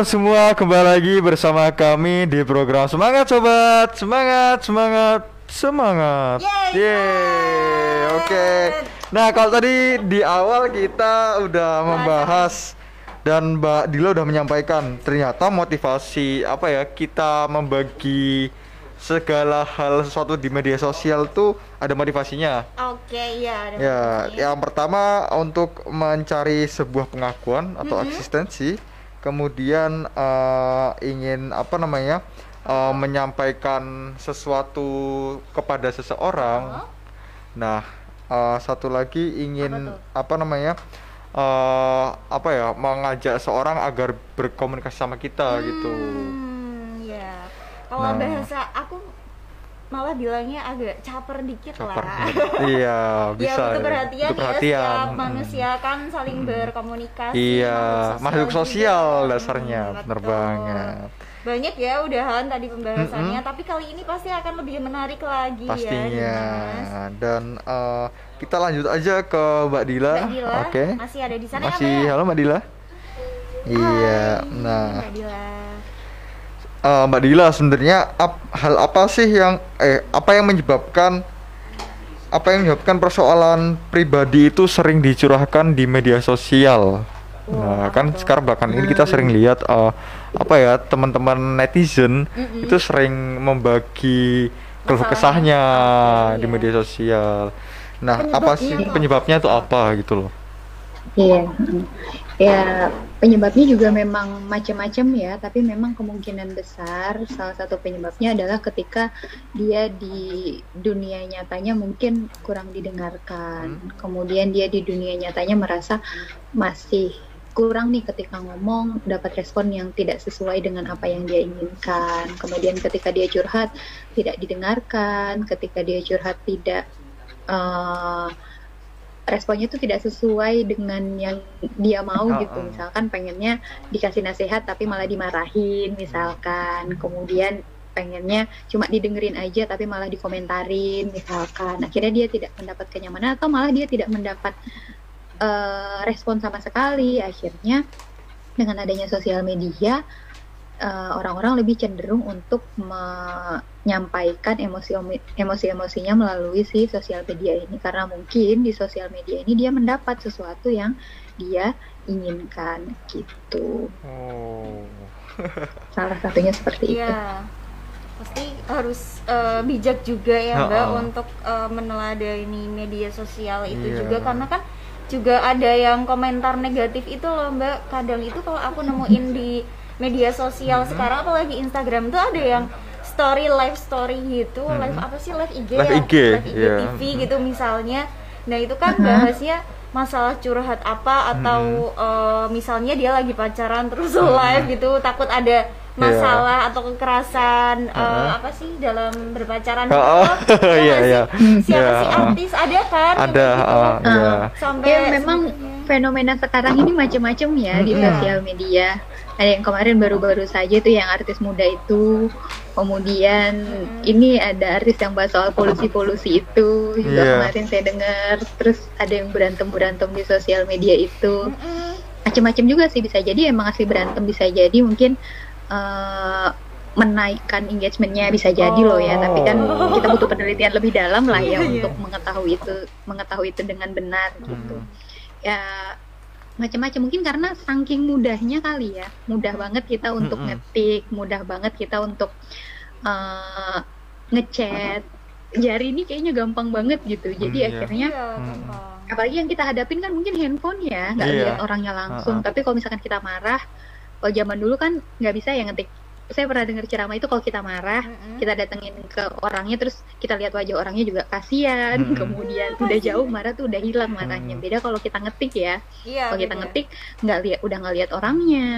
Semua kembali lagi bersama kami di program Semangat Sobat. Semangat Semangat Semangat. Yeay, Yeay. Oke. Nah kalau tadi di awal kita udah membahas Dan Mbak Dila udah menyampaikan Ternyata motivasi apa ya Kita membagi segala hal sesuatu di media sosial tuh ada motivasinya. Oke, iya ada Ya, motivasinya. yang pertama untuk mencari sebuah pengakuan atau eksistensi, kemudian eh, ingin apa namanya eh, menyampaikan sesuatu kepada seseorang. Nah, eh, satu lagi ingin apa, namanya eh, apa ya mengajak seorang agar berkomunikasi sama kita gitu. Hmm, ya. Kalau Nah. bahasa aku malah bilangnya agak caper dikit Caper. lah. iya, ya bisa. butuh perhatian, Butuh ya perhatian. setiap Mm. manusia kan saling berkomunikasi. Iya, makhluk sosial juga. dasarnya, Hmm, bener betul. banget. Banyak ya udahan tadi pembahasannya, tapi kali ini pasti akan lebih menarik lagi pastinya ya. Dan eh, kita lanjut aja ke Mbak Dila, Mbak Dila oke masih ada di sana ya, masih Mbak? halo Mbak Dila iya nah Mbak Dila. Eh, Mbak Dila sebenarnya ap- hal apa sih yang eh apa yang menyebabkan apa yang menyebabkan persoalan pribadi itu sering dicurahkan di media sosial? Nah kan sekarang belakangan ini kita sering lihat eh, apa ya teman-teman netizen itu sering membagi keluh kesahnya di iya. media sosial. Nah apa sih Penyebabnya penyebabnya itu apa gitu loh? Iya. Ya penyebabnya juga memang macam-macam ya, tapi memang kemungkinan besar salah satu penyebabnya adalah ketika dia di dunia nyatanya mungkin kurang didengarkan, kemudian dia di dunia nyatanya merasa masih kurang nih ketika ngomong dapat respon yang tidak sesuai dengan apa yang dia inginkan. Kemudian ketika dia curhat tidak didengarkan, ketika dia curhat tidak eh, responnya itu tidak sesuai dengan yang dia mau Ah, gitu. Misalkan pengennya dikasih nasihat tapi malah dimarahin misalkan. Kemudian pengennya cuma didengerin aja tapi malah dikomentarin misalkan. Akhirnya dia tidak mendapat kenyamanan atau malah dia tidak mendapat eh, respon sama sekali. Akhirnya dengan adanya sosial media eh, orang-orang lebih cenderung untuk menyampaikan emosi emosi-emosinya melalui si sosial media ini karena mungkin di sosial media ini dia mendapat sesuatu yang dia inginkan gitu oh salah satunya seperti itu Iya. Pasti harus eh, bijak juga ya Mbak Ha-ha. untuk eh, meneladani media sosial itu Iya. juga karena kan juga ada yang komentar negatif itu loh Mbak. Kadang itu kalau aku nemuin di media sosial Mm-hmm. sekarang apalagi Instagram tuh ada yang story live story gitu, live apa sih live IG Mm-hmm. Live ya? IG, live IG iya. TV gitu misalnya. Nah, itu kan bahasnya masalah curhat apa atau eh, misalnya dia lagi pacaran terus live gitu takut ada masalah atau kekerasan eh, Heeh. apa sih dalam berpacaran Oh, gitu. Iya, nggak sih? iya. siapa Iya, sih uh. artis ada kan ada gitu? ah, iya sampai ya memang fenomena sekarang ini macam-macam ya di Mm-mm. sosial media ada yang kemarin baru-baru saja tuh yang artis muda itu kemudian ini ada artis yang bahas soal polusi-polusi itu juga Iya. kemarin saya dengar terus ada yang berantem-berantem di sosial media itu macam-macam juga sih bisa jadi emang asli berantem bisa jadi mungkin eh, menaikkan engagementnya bisa jadi loh ya tapi kan Oh. kita butuh penelitian lebih dalam lah ya iya. untuk mengetahui itu mengetahui itu dengan benar gitu Hmm. ya macam-macam. Mungkin karena saking mudahnya kali ya. Mudah banget kita untuk ngetik mudah banget kita untuk eh, ngechat. Jari ini kayaknya gampang banget gitu. Jadi Hmm, iya. akhirnya Iya, apalagi yang kita hadapin kan mungkin handphone ya nggak Iya. lihat orangnya langsung. Ha-ha. tapi kalau misalkan kita marah kalau zaman dulu kan nggak bisa ya ngetik saya pernah dengar ceramah itu kalau kita marah Mm-mm. kita datengin ke orangnya terus kita lihat wajah orangnya juga kasihan. Mm-mm. kemudian udah jauh marah tuh udah hilang marahnya. Mm. beda kalau kita ngetik ya. Iya, kalau kita ngetik nggak lihat udah nggak lihat orangnya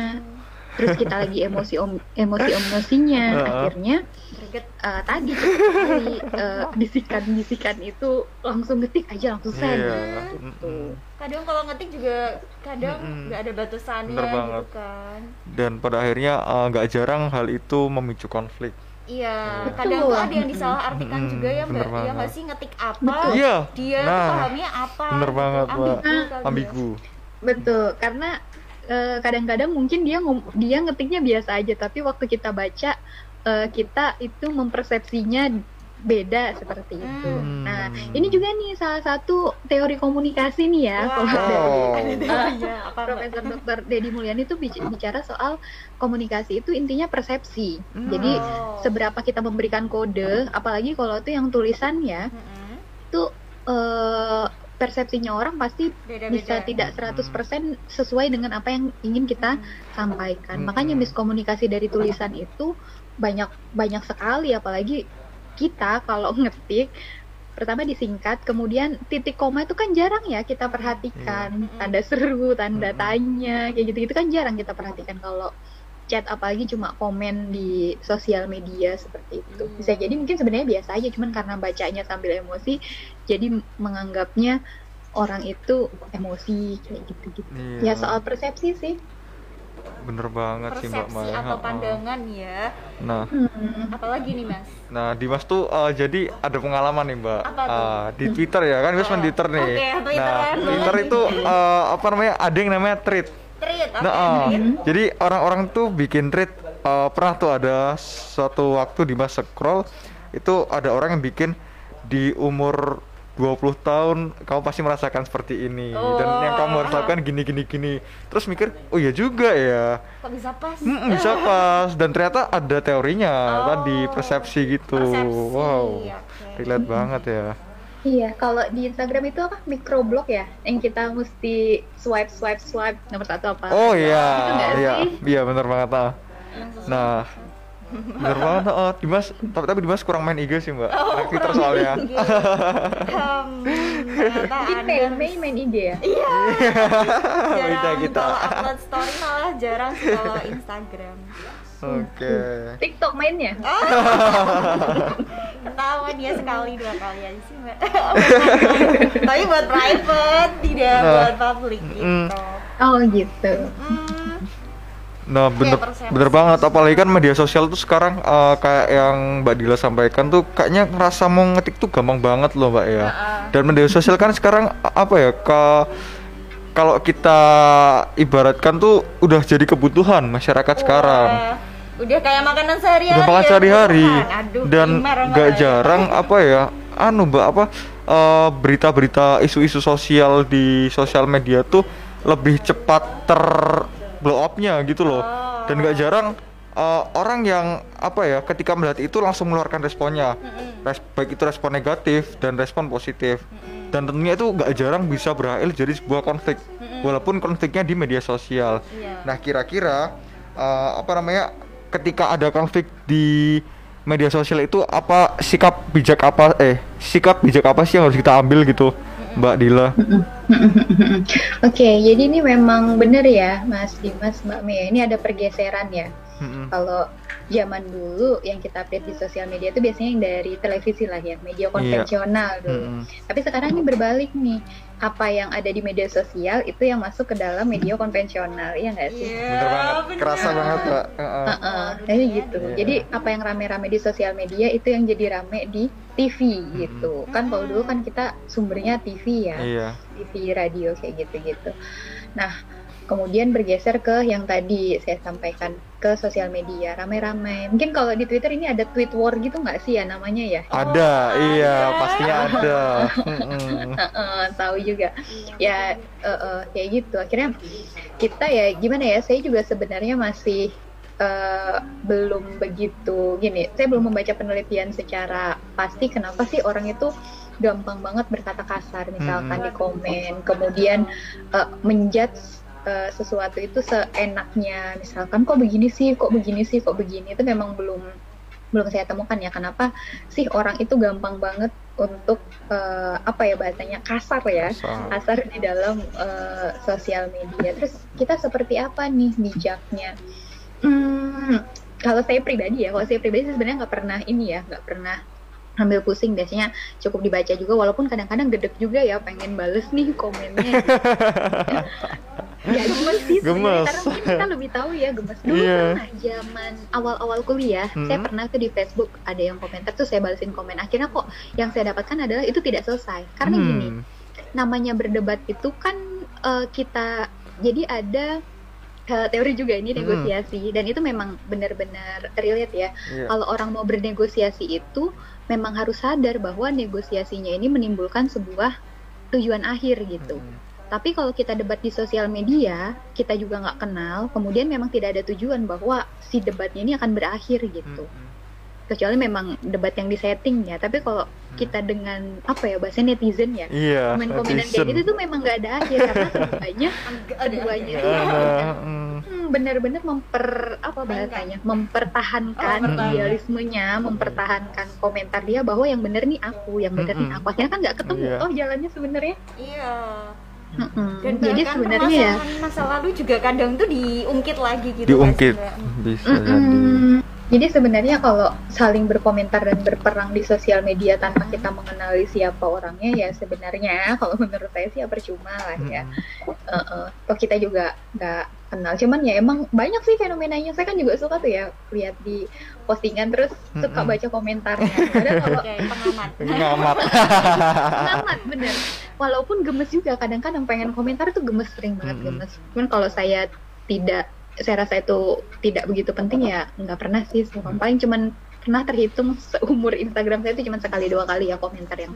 terus kita lagi emosi om emosi emosinya Ha-ha. akhirnya Greget. eh, tadi sekali eh, bisikan-bisikan itu langsung ngetik aja langsung send Iya. gitu. Kadang kalau ngetik juga kadang nggak ada batasannya Bener gitu kan dan pada akhirnya eh, nggak jarang hal itu memicu konflik Iya, Betul. kadang tuh ada yang disalahartikan Mm-mm, juga ya bener mbak, ya nggak banget. sih ngetik apa, Betul. iya dia nah pahamnya apa, bener gitu. banget, Mbak. ambigu, ya. ambigu Betul, karena eh, kadang-kadang mungkin dia ngom- dia ngetiknya biasa aja tapi waktu kita baca eh, kita itu mempersepsinya beda seperti itu. Hmm. Nah, ini juga nih salah satu teori komunikasi nih ya. Wow. kalau dari Oh. Mbak? Profesor Dr. Dedi Mulyani itu bic- bicara soal komunikasi itu intinya persepsi. Hmm. Jadi Oh. seberapa kita memberikan kode, apalagi kalau itu yang tulisannya Mm-mm. itu eh, persepsinya orang pasti Beda-beda. bisa tidak 100% sesuai dengan apa yang ingin kita sampaikan. Hmm. Makanya miskomunikasi dari tulisan itu banyak banyak sekali apalagi kita kalau ngetik pertama disingkat, kemudian titik koma itu kan jarang ya kita perhatikan. Iya. Tanda seru, tanda Hmm. tanya, kayak gitu-gitu kan jarang kita perhatikan kalau chat apalagi cuma komen di sosial media seperti itu. Hmm. Bisa jadi mungkin sebenarnya biasa aja cuman karena bacanya sambil emosi jadi menganggapnya orang itu emosi kayak gitu-gitu. Iya. Ya soal persepsi sih. Bener banget sih Mbak persepsi Maya. atau pandangan ya. Nah, Hmm. Apalagi nih Mas? nah Dimas tuh eh, jadi ada pengalaman nih Mbak. Apa tuh? Eh, di Twitter ya kan, Dimas main Oh, Twitter nih. oke, Twitter nah, Twitter boleh. itu eh, apa namanya? Ada yang namanya tweet. Treat, oke, Nah, treat. jadi orang-orang tuh bikin tweet eh, pernah tuh ada suatu waktu Dimas scroll itu ada orang yang bikin di umur 20 tahun kamu pasti merasakan seperti ini dan yang kamu harus Oh. lakukan gini gini gini. Terus mikir, "Oh iya juga ya." Kok bisa pas? Mm, bisa pas dan ternyata ada teorinya Oh, tadi persepsi gitu. persepsi, Wow, oke. relate banget ya. Iya, kalau di Instagram itu apa microblog ya, yang kita mesti swipe swipe swipe nomor satu apa? Oh iya, Itu nggak iya, iya bener banget ah. Nah, bener banget oh, Dimas, tapi tapi Dimas kurang main IG sih mbak, Oh, Twitter soalnya. Hmm, Jadi Anda Mei Mei main IG ya? Iya. Jarang kita. kalau upload story malah jarang sih kalau Instagram. Oke. TikTok mainnya? Ketawa dia sekali dua kali aja sih mbak. Tapi buat private, tidak Nah. buat public gitu. Oh gitu. Hmm, Nah bener persepsi. bener banget, apalagi kan media sosial tuh sekarang eh, kayak yang Mbak Dila sampaikan tuh kayaknya ngerasa mau ngetik tuh gampang banget loh mbak ya. Dan media sosial kan sekarang apa ya ke kalau kita ibaratkan tuh udah jadi kebutuhan masyarakat sekarang. Udah kayak makanan sehari-hari. udah makan ya, sehari-hari? Aduh, dan gak banget. jarang apa ya anu mbak apa eh, berita-berita isu-isu sosial di sosial media tuh lebih cepat ter blow up-nya gitu loh. Oh. dan gak jarang eh, orang yang apa ya ketika melihat itu langsung mengeluarkan responnya. Res- baik itu respon negatif dan respon positif. Dan tentunya itu gak jarang bisa berakhir jadi sebuah konflik. Walaupun konfliknya di media sosial. Iya. Nah, kira-kira eh, apa namanya ketika ada konflik di media sosial itu apa sikap bijak apa eh sikap bijak apa sih yang harus kita ambil gitu, Mbak Dila? Oke, jadi ini memang benar ya, Mas Dimas, Mbak Mia. Ini ada pergeseran ya. Kalau zaman dulu yang kita update di sosial media itu biasanya yang dari televisi lah ya, media konvensional dulu. Mm-mm. Tapi sekarang ini berbalik nih. Apa yang ada di media sosial itu yang masuk ke dalam media konvensional, iya nggak sih? Iya, Bener banget, bener. kerasa banget, Mbak. Heeh. Heeh, jadi gitu. Iya. Jadi apa yang rame-rame di sosial media itu yang jadi rame di TV gitu. Kan kalau dulu kan kita sumbernya TV ya. Iya. TV, radio kayak gitu-gitu. Nah, kemudian bergeser ke yang tadi saya sampaikan ke sosial media rame-rame. Mungkin kalau di Twitter ini ada tweet war gitu nggak sih ya namanya ya? Ada, iya, ada. pastinya ada. Heeh, tahu juga. Ya eh, eh, kayak gitu. Akhirnya kita ya gimana ya? Saya juga sebenarnya masih eh, belum begitu gini. Saya belum membaca penelitian secara pasti kenapa sih orang itu gampang banget berkata kasar misalkan Hmm. di komen, kemudian eh, menjudge eh, sesuatu itu seenaknya. Misalkan kok begini sih, kok begini sih, kok begini. Itu memang belum belum saya temukan ya kenapa sih orang itu gampang banget untuk eh, apa ya bahasanya kasar ya Kasar. kasar di dalam eh, sosial media terus kita seperti apa nih bijaknya hmm, kalau saya pribadi ya kalau saya pribadi sebenarnya nggak pernah ini ya nggak pernah ambil pusing biasanya cukup dibaca juga walaupun kadang-kadang gedek juga ya pengen bales nih komennya ya gemes sih Gemes. karena mungkin kita lebih tahu ya gemes dulu Iya. pernah zaman awal-awal kuliah saya Hmm. pernah tuh di Facebook ada yang komentar tuh saya balesin komen akhirnya kok yang saya dapatkan adalah itu tidak selesai karena gini Hmm. namanya berdebat itu kan eh, kita jadi ada teori juga ini Hmm. negosiasi dan itu memang benar-benar relate ya. Iya. Kalau orang mau bernegosiasi itu memang harus sadar bahwa negosiasinya ini menimbulkan sebuah tujuan akhir gitu. Mm-mm. Tapi kalau kita debat di sosial media, kita juga nggak kenal, kemudian memang tidak ada tujuan bahwa si debatnya ini akan berakhir gitu. Mm-mm. Kecuali memang debat yang disetting ya. Tapi kalau kita dengan apa ya bahasa netizen ya, Iya. komen-komenan kayak netizen. gitu tuh memang nggak ada akhir karena keduanya keduanya Ada, mm. hmm, benar-benar memper apa bahasanya mempertahankan Oh, mempertahankan. idealismenya mempertahankan komentar dia bahwa yang benar nih aku yang benar nih Mm-mm. aku akhirnya kan nggak ketemu Iya. oh jalannya sebenarnya Iya. Mm-mm. Dan jadi bahkan sebenarnya ya masa lalu juga kadang tuh diungkit lagi gitu. diungkit bisa jadi. Mm-mm. Jadi sebenarnya kalau saling berkomentar dan berperang di sosial media tanpa kita mengenali siapa orangnya ya sebenarnya kalau menurut saya sih ya percuma lah ya. Uh-uh. Toh kita juga nggak kenal. Cuman ya emang banyak sih fenomenanya. Saya kan juga suka tuh ya lihat di postingan terus suka Mm-mm. baca komentarnya. Kadang kalau pengamat. Ngamat. amat bener. Walaupun gemes juga kadang-kadang pengen komentar tuh gemes sering banget Mm-mm. gemes. Cuman kalau saya tidak saya rasa itu tidak begitu penting ya nggak pernah sih. Mm. Paling cuman pernah terhitung seumur Instagram saya itu cuma sekali dua kali ya komentar yang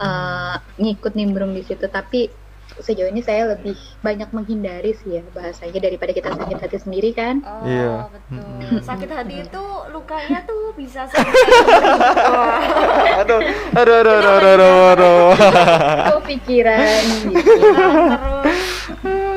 eh, ngikut nimbrung di situ. Tapi sejauh ini saya lebih banyak menghindari sih ya bahasanya daripada kita sakit hati sendiri kan. Oh, Iya. betul. Sakit hati itu lukanya tuh bisa sampai Wah. aduh, aduh, aduh, aduh, aduh, aduh, aduh. Kepikiran gitu. Terus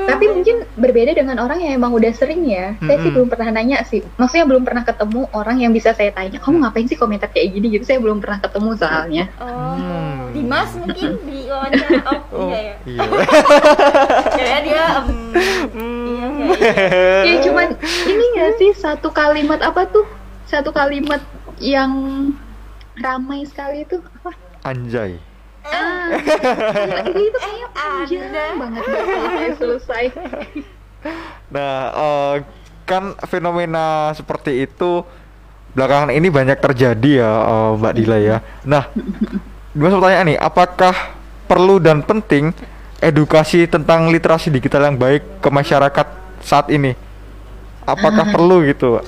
Tapi mungkin berbeda dengan orang yang emang udah sering ya. Saya sih belum pernah nanya sih. Maksudnya belum pernah ketemu orang yang bisa saya tanya, kamu ngapain sih komentar kayak gini gitu? Saya belum pernah ketemu soalnya. oh, Hmm. Dimas mungkin di wawancara. Oh, Oh, iya ya. iya. Kayaknya dia em, iya kayaknya. Ya cuman ini nggak sih satu kalimat apa tuh? Satu kalimat yang ramai sekali itu apa? Anjay. Ah, itu itu kayak panjang Anda. banget nggak selesai. Nah, eh, kan fenomena seperti itu belakangan ini banyak terjadi ya, eh, Mbak Dila ya. Nah, dua pertanyaan nih, apakah perlu dan penting edukasi tentang literasi digital yang baik ke masyarakat saat ini? Apakah perlu gitu?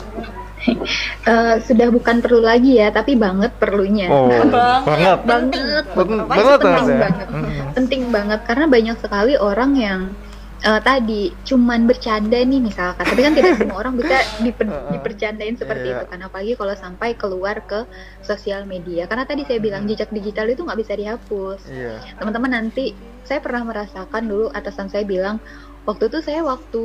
Eh, sudah bukan perlu lagi ya, tapi banget perlunya. Oh, banget. banget banget penting ya. banget Mm. penting banget karena banyak sekali orang yang eh, tadi cuman bercanda nih misalkan. Tapi kan tidak semua orang bisa diper- dipercandain seperti Iya. itu kan. Apalagi kalau sampai keluar ke sosial media. Karena tadi saya bilang jejak digital itu nggak bisa dihapus. Iya. teman-teman nanti saya pernah merasakan dulu atasan saya bilang waktu itu saya waktu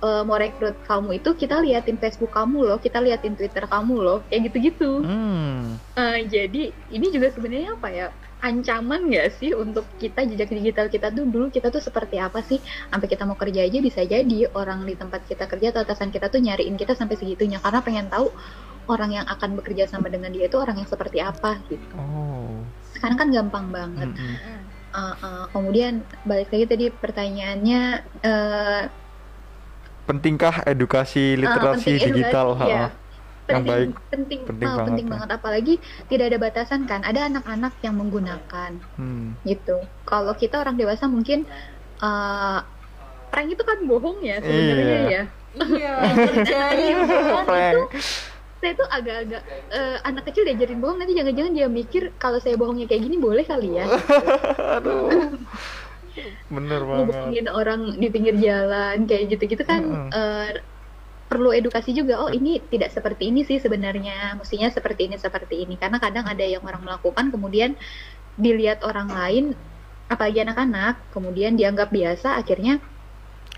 eh, mau rekrut kamu itu kita liatin Facebook kamu loh kita liatin Twitter kamu loh. Kayak gitu-gitu. Hmm. Eh, jadi ini juga sebenarnya apa ya ancaman nggak sih untuk kita jejak digital kita tuh dulu kita tuh seperti apa sih sampai kita mau kerja aja bisa jadi orang di tempat kita kerja atau atasan kita tuh nyariin kita sampai segitunya karena pengen tahu orang yang akan bekerja sama dengan dia itu orang yang seperti apa gitu Oh. sekarang kan gampang banget Mm-mm. Uh, uh, kemudian balik lagi tadi pertanyaannya eh, Pentingkah edukasi literasi penting digital? edukasi, ya. Yang baik. penting Penting ah, banget, penting ya. banget apalagi tidak ada batasan kan ada anak-anak yang menggunakan Hmm. gitu. Kalau kita orang dewasa mungkin uh, prank itu kan bohong ya sebenarnya Iya. ya. Iya. Prank. Saya tuh agak-agak eh, anak kecil diajarin bohong nanti jangan-jangan dia mikir kalau saya bohongnya kayak gini boleh kali ya. Bener banget. Ngebohongin orang di pinggir jalan kayak gitu-gitu kan Mm-mm. eh, perlu edukasi juga. Oh ini tidak seperti ini sih sebenarnya. Mestinya seperti ini seperti ini. Karena kadang ada yang orang melakukan kemudian dilihat orang lain apalagi anak-anak kemudian dianggap biasa akhirnya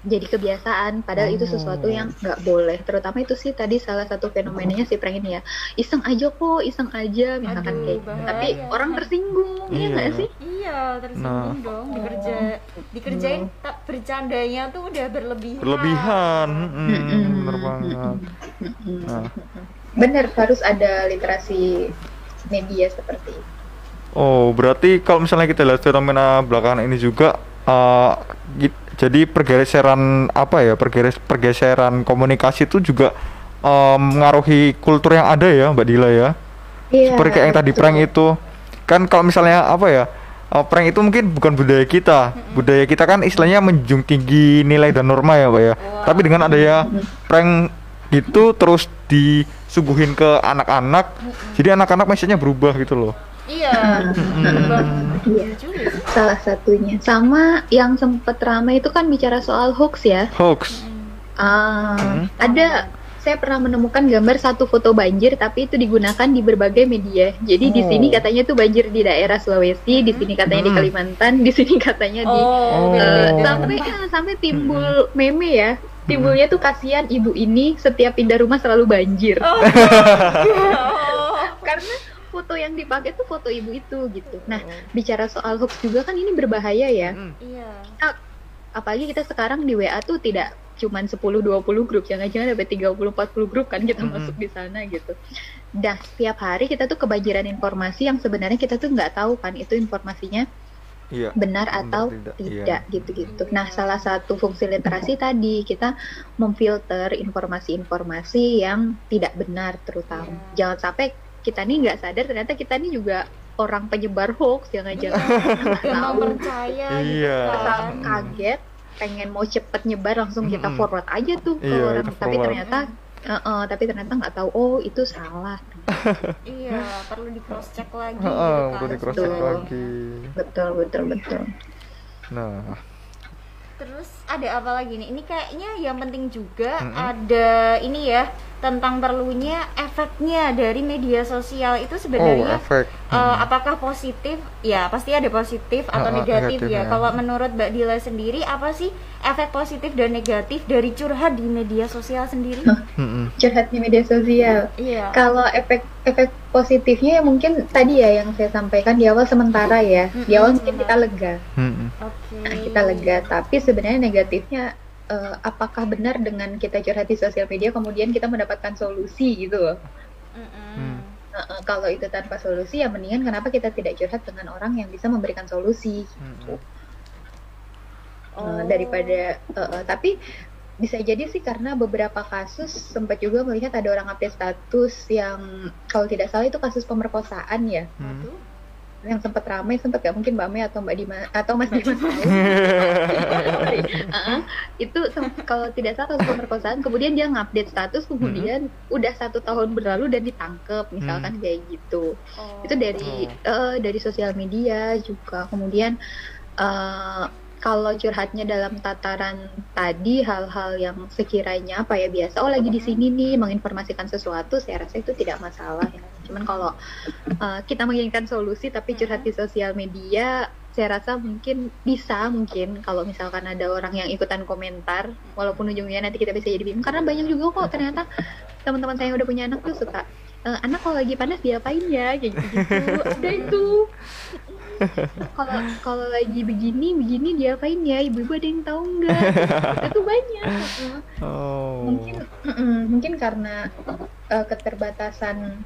jadi kebiasaan padahal itu sesuatu yang nggak boleh terutama itu sih tadi salah satu fenomenanya si prank ini ya iseng aja kok iseng aja misalkan Aduh, kayak gitu. bahaya. tapi orang tersinggung iya Iya. nggak sih Iya, tersinggung Nah. dong dikerja dikerjain tak bercandanya tuh udah berlebihan. Berlebihan. Mm-mm. Bener banget. Nah. bener harus ada literasi media seperti itu Oh, berarti kalau misalnya kita lihat fenomena belakangan ini juga git- jadi pergeseran apa ya? Pergeres pergeseran komunikasi itu juga eh, mengaruhi kultur yang ada ya, Mbak Dila ya. Iya, Seperti kayak yang tadi betul. prank itu. Kan kalau misalnya apa ya? uh, prank itu mungkin bukan budaya kita. Budaya kita kan istilahnya menjunjung tinggi nilai dan norma ya, Pak ya. Tapi dengan adanya prank itu terus disuguhin ke anak-anak, jadi anak-anak mindsetnya berubah gitu loh. Iya. Bang. Iya. juga salah satunya sama yang sempet ramai itu kan bicara soal hoax ya Hoax. Ah, Hmm. ada saya pernah menemukan gambar satu foto banjir tapi itu digunakan di berbagai media. Jadi di Oh. sini katanya tuh banjir di daerah Sulawesi, di sini katanya di Hmm. Kalimantan, di sini katanya di Oh, Oh. eh, beda-beda sampai ah, sampai timbul meme ya. Timbulnya tuh kasihan ibu ini setiap pindah rumah selalu banjir. Oh. Oh. Karena foto yang dipakai tuh foto ibu itu gitu. Nah, bicara soal hoax juga kan ini berbahaya ya. Iya. apalagi kita sekarang di WA tuh tidak cuman 10-20 grup, jangan-jangan ada 30-40 grup kan kita Mm-mm. masuk di sana gitu. Dah setiap hari kita tuh kebanjiran informasi yang sebenarnya kita tuh nggak tahu kan itu informasinya Iya. benar Benar atau tidak, tidak, iya. gitu-gitu. Nah salah satu fungsi literasi tadi kita memfilter informasi-informasi yang tidak benar terutama. Jangan sampai kita nih nggak sadar ternyata kita nih juga orang penyebar hoax jangan-jangan nggak Gampang tahu percaya gitu Iya. Asal kan. kaget pengen mau cepet nyebar langsung kita Mm-mm. forward aja tuh ke Iya, orang tapi forward. ternyata eh, eh, tapi ternyata nggak tahu oh itu salah Iya, perlu di cross check lagi Heeh, gitu kan. perlu di cross check Betul. lagi. betul betul betul Nah, Terus ada apa lagi nih? Ini kayaknya yang penting juga Mm-mm. ada ini ya tentang perlunya efeknya dari media sosial itu oh sebenarnya efek. eh, apakah positif? Ya pasti ada positif atau ah, negatif ya. negatifnya. Kalau menurut Mbak Dila sendiri apa sih efek positif dan negatif dari curhat di media sosial sendiri? Curhat di media sosial Iya. kalau efek efek positifnya ya mungkin tadi ya yang saya sampaikan di awal sementara ya di awal mungkin kita lega. Nah, kita lega tapi sebenarnya negatifnya eh, apakah benar dengan kita curhat di sosial media kemudian kita mendapatkan solusi gitu loh Mm-mm. Hmm. Nah, eh, kalau itu tanpa solusi ya mendingan kenapa kita tidak curhat dengan orang yang bisa memberikan solusi Mm-mm. Eh, Oh. daripada eh, eh, tapi bisa jadi sih karena beberapa kasus sempat juga melihat ada orang update status yang kalau tidak salah itu kasus pemerkosaan ya Hmm. Yang sempat ramai sempat gak mungkin Mbak Mei atau Mbak Dima atau Mas Dimas. Uh-uh. itu kalau tidak salah kasus pemerkosaan kemudian dia ngupdate status kemudian udah satu tahun berlalu dan ditangkep misalkan kayak gitu Oh. itu dari eh, dari sosial media juga kemudian eh, kalau curhatnya dalam tataran tadi hal-hal yang sekiranya apa ya biasa oh lagi di sini nih menginformasikan sesuatu saya rasa itu tidak masalah ya. Cuman kalau eh, kita menginginkan solusi tapi curhat di sosial media saya rasa mungkin bisa mungkin kalau misalkan ada orang yang ikutan komentar walaupun ujungnya nanti kita bisa jadi bingung karena banyak juga kok ternyata teman-teman saya yang udah punya anak tuh suka "Eh, anak kalau lagi panas diapain ya? Kayak gitu ada itu kalau kalau lagi begini begini diapain ya ibu-ibu ada yang tahu nggak itu banyak. Oh. mungkin mungkin karena eh, keterbatasan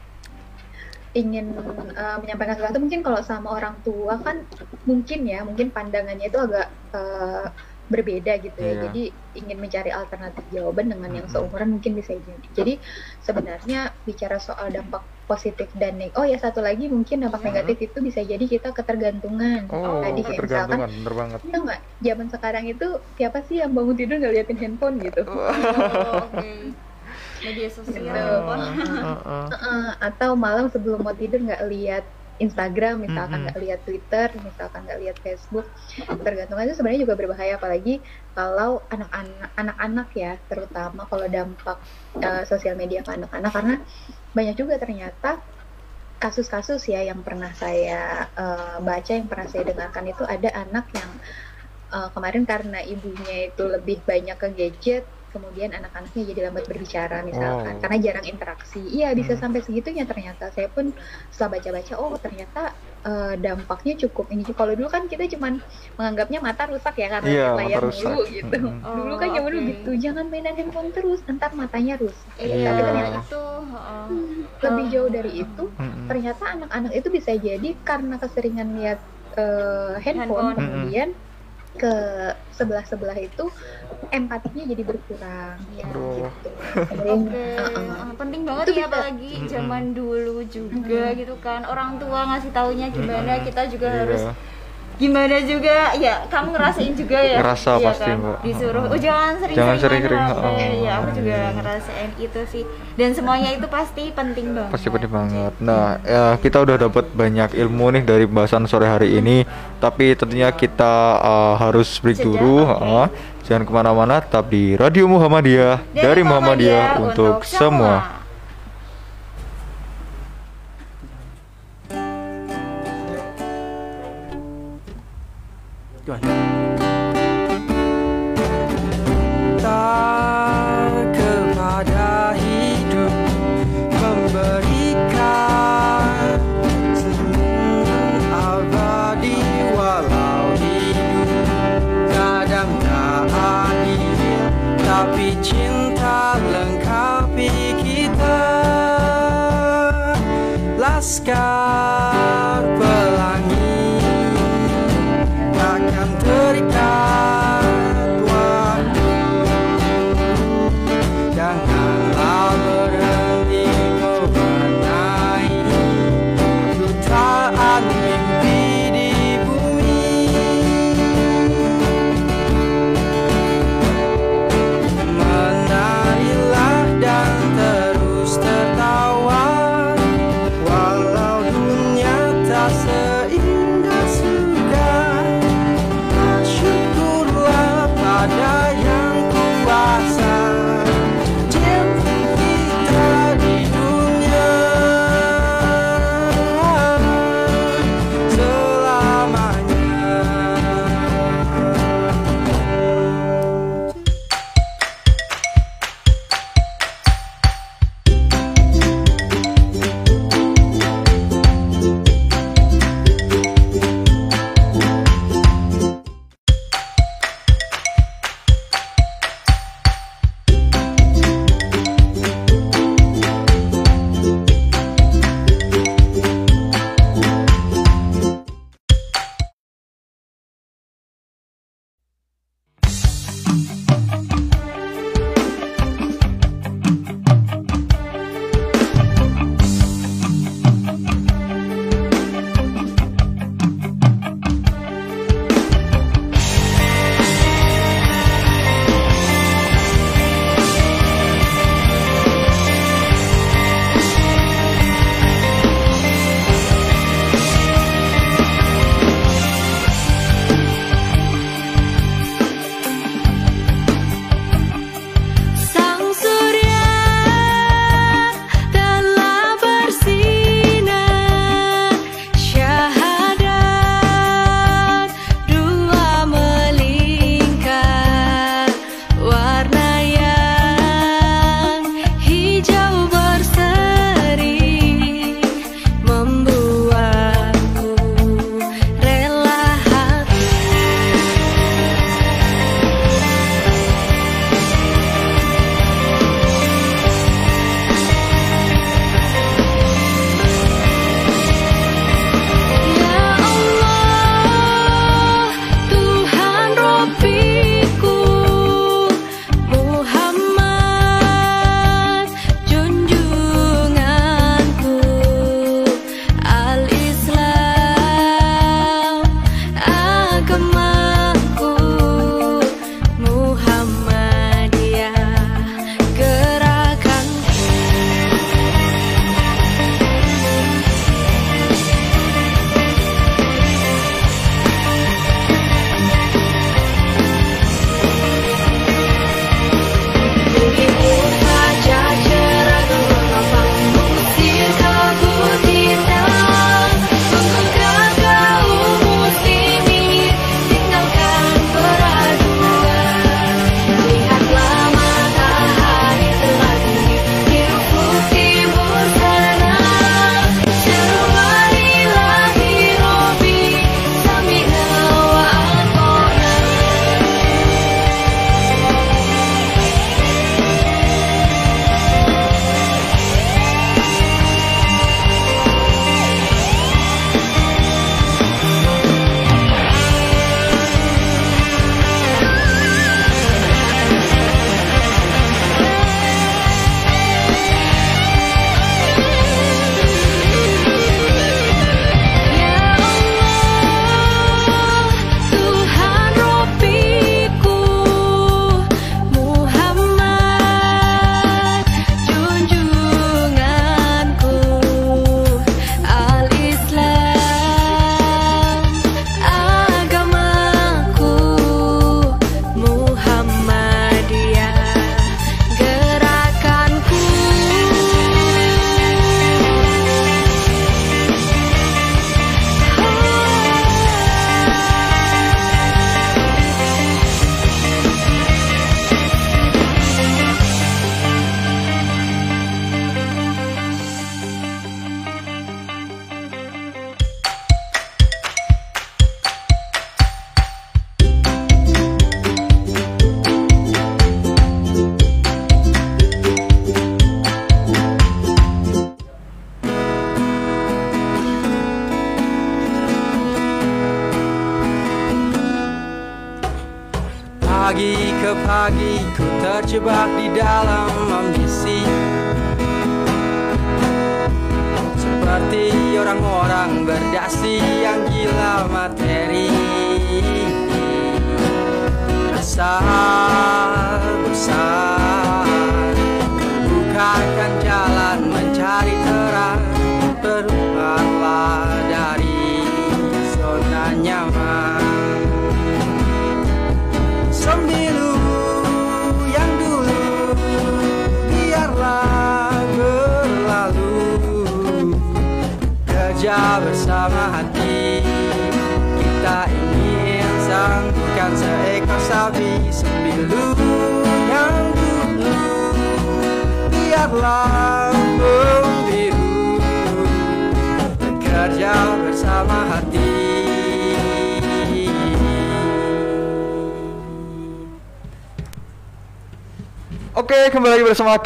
ingin eh, menyampaikan sesuatu mungkin kalau sama orang tua kan mungkin ya mungkin pandangannya itu agak eh, berbeda gitu ya Iya. jadi ingin mencari alternatif jawaban dengan yang seumuran mungkin bisa jadi jadi sebenarnya bicara soal dampak positif dan neg oh ya satu lagi mungkin dampak Mm-mm. negatif itu bisa jadi kita ketergantungan Oh, tadi kayak misalkan ketergantungan, bener banget. Iya nggak zaman sekarang itu siapa sih yang bangun tidur nggak liatin handphone gitu Oh, oke. Media sosial. Gitu. handphone. Heeh. Heeh, atau malam sebelum mau tidur nggak lihat Instagram misalkan nggak lihat Twitter misalkan nggak lihat Facebook tergantung itu sebenarnya juga berbahaya apalagi kalau anak-anak anak-anak ya terutama kalau dampak eh, sosial media ke anak-anak karena banyak juga ternyata kasus-kasus ya yang pernah saya eh, baca yang pernah saya dengarkan itu ada anak yang eh, kemarin karena ibunya itu lebih banyak ke gadget kemudian anak-anaknya jadi lambat berbicara misalkan Oh. karena jarang interaksi iya bisa Hmm. sampai segitunya ternyata saya pun setelah baca-baca oh ternyata eh, dampaknya cukup ini kalau dulu kan kita cuman menganggapnya mata rusak ya karena Iya, lihat layar mulu gitu Mm-mm. dulu kan Oh, zaman dulu oke. gitu jangan mainan handphone terus ntar matanya rusak Iya, tapi ternyata itu. heeh. lebih Oh. jauh dari itu Mm-mm. ternyata anak-anak itu bisa jadi karena keseringan lihat eh, handphone, Handphone. kemudian ke sebelah-sebelah itu empatinya jadi berkurang Iya. Aduh. gitu. Oke, uh-uh. uh, penting banget Itu ya bisa. apalagi Mm-mm. zaman dulu juga gitu kan orang tua ngasih taunya gimana kita juga Iya. harus gimana juga ya kamu ngerasain juga ya Ngerasa Iya pasti, kan? Mbak. disuruh oh jangan sering Jangan sering-sering, HP oh. ya aku juga ngerasain itu sih dan semuanya itu pasti penting banget Pasti penting banget. Nah, ya, kita udah dapat banyak ilmu nih dari bahasan sore hari ini. Tapi tentunya kita uh, harus break dulu. oke. uh, jangan ke mana-mana, tetap di Radio Muhammadiyah dari, Muhammadiyah, untuk semua. Tak kepada hidup memberikan senyum abadi walau hidup. Kadang tak adil tapi cinta lengkapi kita. Laskar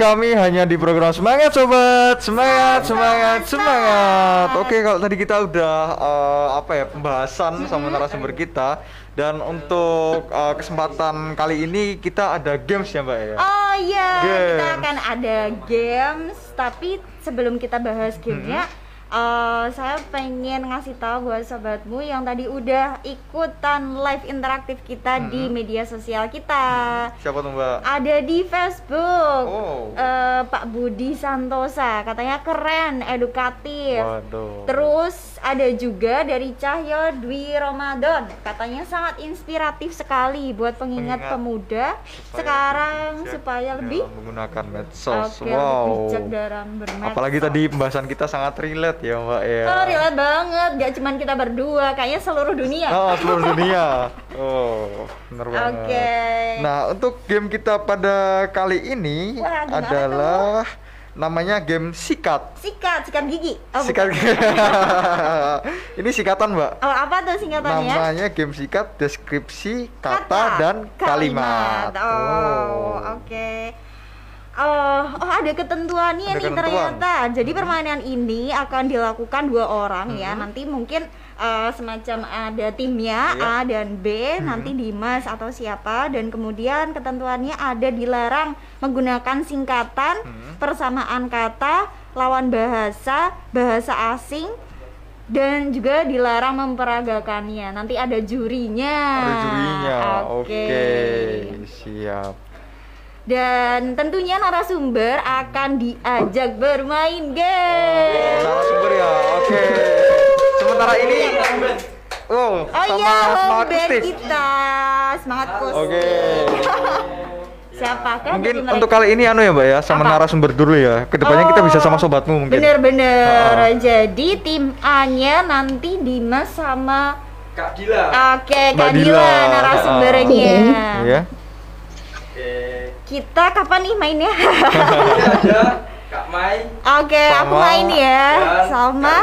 kami hanya di program Semangat Sobat. Semangat, semangat, semangat. Oke, kalau tadi kita udah eh, apa ya, pembahasan sama narasumber kita dan untuk eh, kesempatan kali ini kita ada games ya, Mbak ya. Oh iya, kita akan ada games. Tapi sebelum kita bahas gamenya, eh, saya pengen ngasih tahu buat sobatmu yang tadi udah ikutan live interaktif kita di media sosial kita. Siapa tuh, Mbak? Ada di Facebook, Oh. eh, Pak Budi Santosa, katanya keren, edukatif. Waduh. Terus ada juga dari Cahyo Dwi Ramadan, katanya sangat inspiratif sekali buat pengingat Pengingat pemuda Supaya sekarang bijak supaya lebih menggunakan medsos. Lebih wow. bijak dalam bermedsos. Apalagi tadi pembahasan kita sangat relate ya, Mbak ya. Oh, relate banget, gak cuman kita berdua, kayaknya seluruh dunia. Oh, seluruh dunia. Oh, benar banget. Oke. Nah, untuk game kita pada kali ini Wah, adalah namanya game sikat. Sikat, sikat gigi. Oh, sikat. bukan. ini sikatan, Mbak. Oh, apa tuh singkatannya? Namanya game sikat deskripsi kata, dan kalimat. Oh, oke. Oh, oh ada ketentuannya Ada nih ketentuan. ternyata. Jadi permainan ini akan dilakukan dua orang ya. Mhm. Nanti mungkin eh, semacam ada timnya Iya. A dan B, nanti Dimas atau siapa dan kemudian ketentuannya ada dilarang menggunakan singkatan, Mhm. persamaan kata, lawan bahasa, bahasa asing dan juga dilarang memperagakannya. Nanti ada jurinya. Ada jurinya. Oke, Oke. siap. Dan tentunya narasumber akan diajak bermain game. Narasumber ya. Oke. Sementara ini Oh, Oh sama iya, Stage. kita. Semangat pus. Oke. Siapakah Mungkin dari mereka? untuk kali ini anu ya Mbak ya, sama Apa? narasumber dulu ya. Ke depannya kita bisa sama sobatmu mungkin. Bener-bener. Ah. Jadi tim A-nya nanti Dimas sama Kak Dila. Oke, Mbak Kak Dila Dila. narasumbernya. Iya. Oke. Kita kapan nih mainnya? Ini ada Kak Mai. Oke, aku Sama- main ya sama.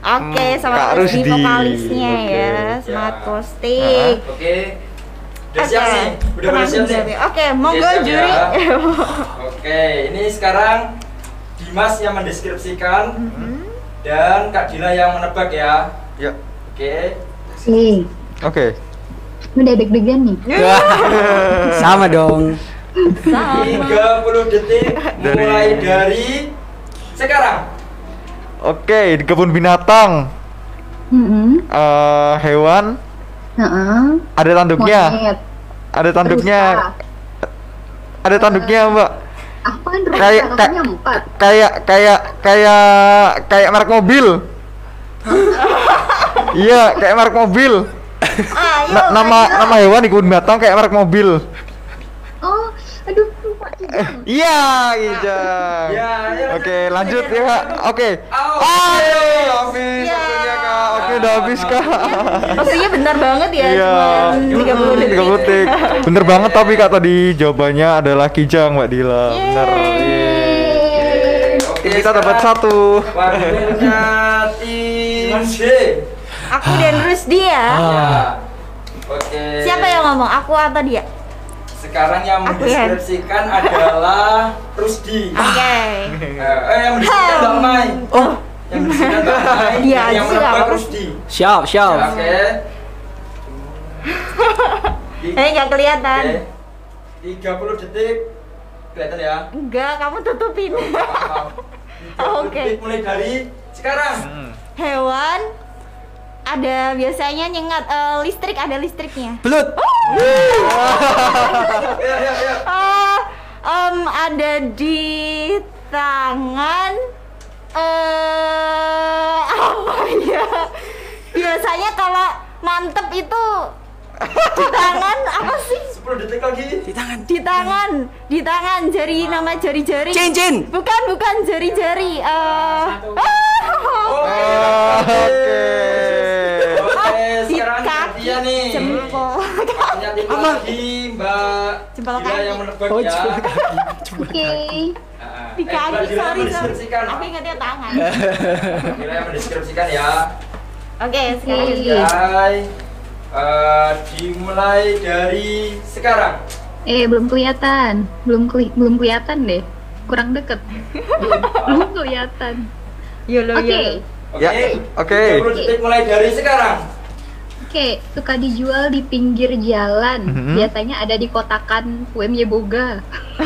Oke, Hmm, sama Kak Rusdi vokalisnya Oke. ya. Semangat Ya. posting. Oke. Udah siap Oke, nih? Udah tenang siap nih? siap ya. Oke, monggo siap juri. ya. Oke, ini sekarang Dimas yang mendeskripsikan Mm-hmm. dan Kak Dila yang menebak ya. Ya. Oke. Nih, Oke. udah deg-degan nih. Sama dong. Sama. 30 detik Dari- mulai dari sekarang. Oke, di kebun binatang Mm-mm. eh, hewan Heeh. ada tanduknya. Monyet. Ada tanduknya. Rusa. Ada tanduknya, Mbak. Apaan rusa? Kayak kayak kayak kayak kayak merek mobil. Iya, kayak merek mobil. Ayo, Na- nama ayo. nama hewan di kebun binatang kayak merek mobil. Aduh lupa kijang. Iya, Ijang. Ya, ya. Oke, lanjut ya, Kak. Oke. Ayo, habis Ya. waktunya, Kak. Oke, udah habis, Kak. Waktunya bentar banget ya, Iya. cuma 30 detik. 30 detik. Bener banget tapi Kak tadi jawabannya adalah Kijang, Mbak Dila. Bener. Yeay. Oke, Kita dapat satu. Aku dan Rusdi ya. Ya. Oke. Siapa yang ngomong? Aku atau dia? Sekarang yang ya. mendeskripsikan adalah Rusdi. Oke. Eh, eh, yang mendeskripsikan Mbak Mai. Oh, Yang mendeskripsikan Mbak Mai. Iya, yang siap. menebak Rusdi. siap, siap. Oke. Eh nggak kelihatan. Oke. 30 detik. Kelihatan ya? Enggak, kamu tutupin. 30 Oke. detik mulai dari sekarang. Hmm. Hewan ada biasanya nyengat eh, listrik ada listriknya. Belut. Ya, ya, ya. Ah, em, ada di tangan eh apa ya? Biasanya kalau mantep itu di tangan apa sih? 10 detik lagi. Di tangan. Di tangan, di tangan jari nama jari-jari. Cincin. Bukan, bukan jari-jari. eh Oke. Ah, Oke. Sekarang gantian nih. jempol. Punya tim lagi, Mbak. Jempol Gila kaki. yang menebak Oh, ya. jempol kaki. Oke. Ah, di eh, kaki, Dila sorry, sorry. Aku ingatnya tangan. Dila yang mendeskripsikan ya. Oke, sekarang Oke. gantian. Mulai eh, dimulai dari sekarang. Eh, belum kelihatan. Belum keli- belum kelihatan deh. Kurang deket. belum, kelihatan. Yolo, Oke. yolo. Oke. Ya, oke. 30 detik mulai dari sekarang. Oke, suka dijual di pinggir jalan. Mhm. Biasanya ada di kotakan UMY Boga.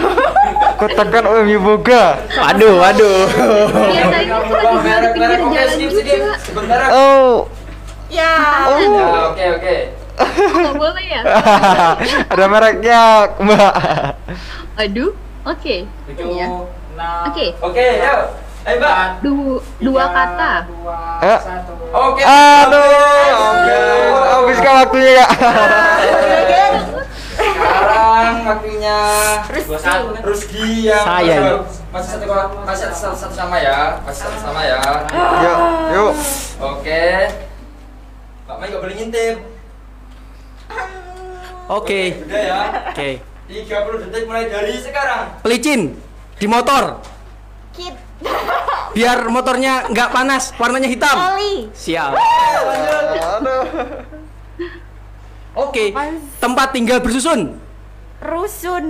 Kotakan OMY Boga. Waduh, waduh. Biasanya suka dijual di pinggir jalan juga. Sebentar. ah. Oh. Ya. Ya, oke, oke. Oh, boleh ya? Ada mereknya, Mbak. Aduh, oke. Itu. Iya. Nah. Oke, Oke, yuk. Ayo, Mbak. du- dua kata. Eh. Oke. Aduh. Oke. Habis kan waktunya ya. Sekarang waktunya Rusdi. Yang Saya masih satu masih satu, satu sama ya, masih satu sama ya. Yuk, yuk. Oke. Pak Mai nggak boleh ngintip. Oke. Udah ya. Oke. 30 detik mulai dari sekarang. Pelicin di motor. Kit. Biar motornya nggak panas, warnanya hitam. Oli. Siap. Oke. Tempat tinggal bersusun. Rusun.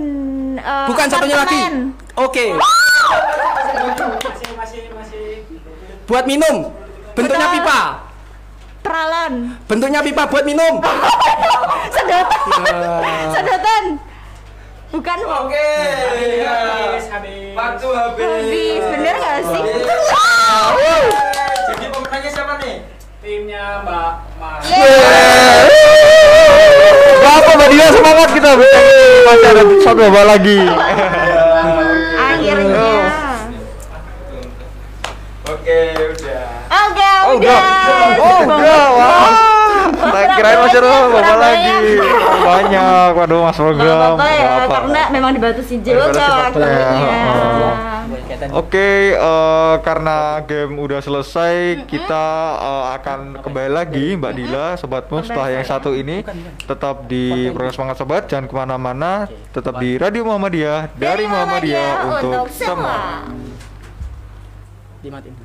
eh, Bukan satunya lagi. Oke. Buat minum. Bentuknya pipa. Peralon. Bentuknya pipa buat minum. Sedotan. Sedotan. Bukan Oke. Ya. Waktu habis. Habis. Bener gak sih? Wow. Jadi pemenangnya siapa nih? timnya Mbak Mas. Bapak Mbak Dia semangat kita masih ada satu babak lagi. Akhirnya. Oke, udah. Oke, Oh, udah. udah. Oh, udah. Tak kirain masih ada babak Kurang lagi. banyak. Banyak. Waduh, Mas apa-apa ya, karena memang dibatasi juga waktunya. waktunya. Oh. Oke, eh, karena game udah selesai, kita eh, akan kembali lagi, Mbak Dila, sobatmu. Setelah yang satu ini, tetap di program semangat sobat, jangan ke mana-mana, tetap di Radio Muhammadiyah dari Muhammadiyah untuk semua. Dimatiin. Oke.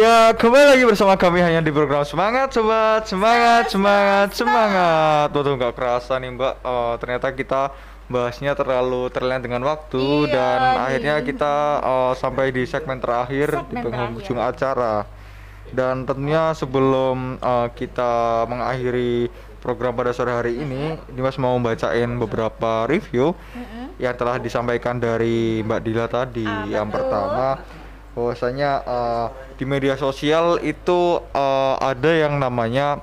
Ya, kembali lagi bersama kami hanya di program Semangat Sobat, semangat, semangat, semangat. Tuh nggak kerasa nih Mbak, Eh, ternyata kita bahasnya terlalu terlena dengan waktu Iya, dan nih. akhirnya kita eh, sampai di segmen terakhir di Segmen penghujung terakhir. acara. Dan tentunya sebelum eh, kita mengakhiri program pada sore hari ini, Dimas mau bacain beberapa review yang telah disampaikan dari Mbak Dila tadi. Ah, yang betul. pertama bahwasanya eh, di media sosial itu eh, ada yang namanya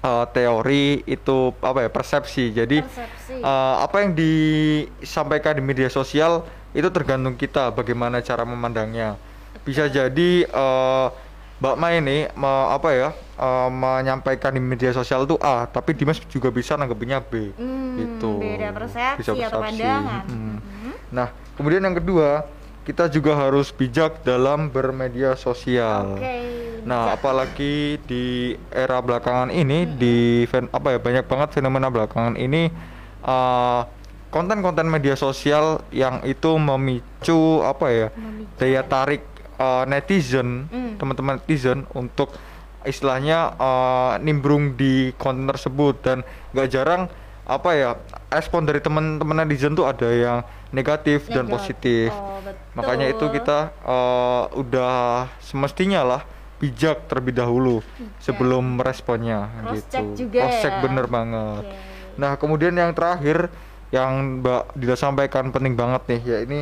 eh, teori itu apa ya persepsi. Jadi Persepsi. eh, apa yang disampaikan di media sosial itu tergantung kita bagaimana cara memandangnya. Bisa jadi eh, Mbak Mai ini me- apa ya eh, menyampaikan di media sosial itu A, tapi Dimas juga bisa nanggepinnya B. Hmm, gitu. beda persepsi Bisa atau persepsi. pandangan. Mm. Nah, kemudian yang kedua, kita juga harus bijak dalam bermedia sosial. Oke. Nah, apalagi di era belakangan ini di fen- apa ya banyak banget fenomena belakangan ini uh, konten-konten media sosial yang itu memicu apa ya daya tarik uh, netizen, Hmm. teman-teman netizen untuk istilahnya uh, nimbrung di konten tersebut dan gak jarang apa ya respon dari teman-teman netizen tuh ada yang negatif dan positif. Oh, betul. Makanya itu kita eh, udah semestinya lah bijak terlebih dahulu sebelum meresponnya Cross gitu. check juga Cross check ya. bener banget. Oke. Nah kemudian yang terakhir yang Mbak Dila sampaikan penting banget nih ya ini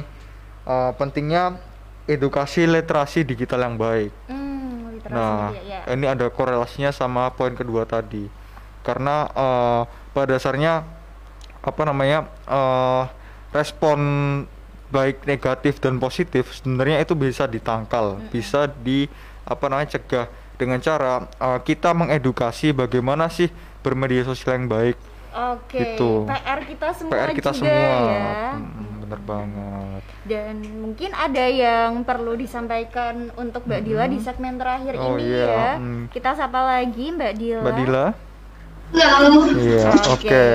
eh, pentingnya edukasi literasi digital yang baik. Hmm, literasi Nah, media, ya. ini ada korelasinya sama poin kedua tadi. Karena eh, pada dasarnya apa namanya eh, respon baik negatif dan positif sebenarnya itu bisa ditangkal, bisa di apa namanya cegah dengan cara eh, kita mengedukasi bagaimana sih bermedia sosial yang baik. Oke, gitu. PR kita semua PR kita juga semua. ya. Hmm, bener banget. Dan mungkin ada yang perlu disampaikan untuk Mbak Dila di segmen terakhir Oh, ini iya, ya. hmm. Kita sapa lagi Mbak Dila. Mbak Dila? Halo. Iya, oke. Oke.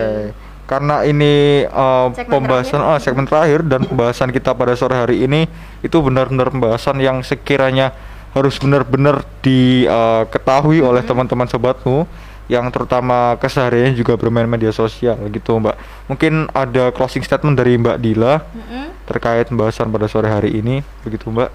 Karena ini uh, Segmen pembahasan terakhir. oh, segmen terakhir dan pembahasan kita pada sore hari ini itu benar-benar pembahasan yang sekiranya harus benar-benar diketahui Mm-hmm. oleh teman-teman sobatmu yang terutama kesehariannya juga bermain media sosial gitu, Mbak. Mungkin ada closing statement dari Mbak Dila Mm-mm. terkait pembahasan pada sore hari ini, begitu, Mbak?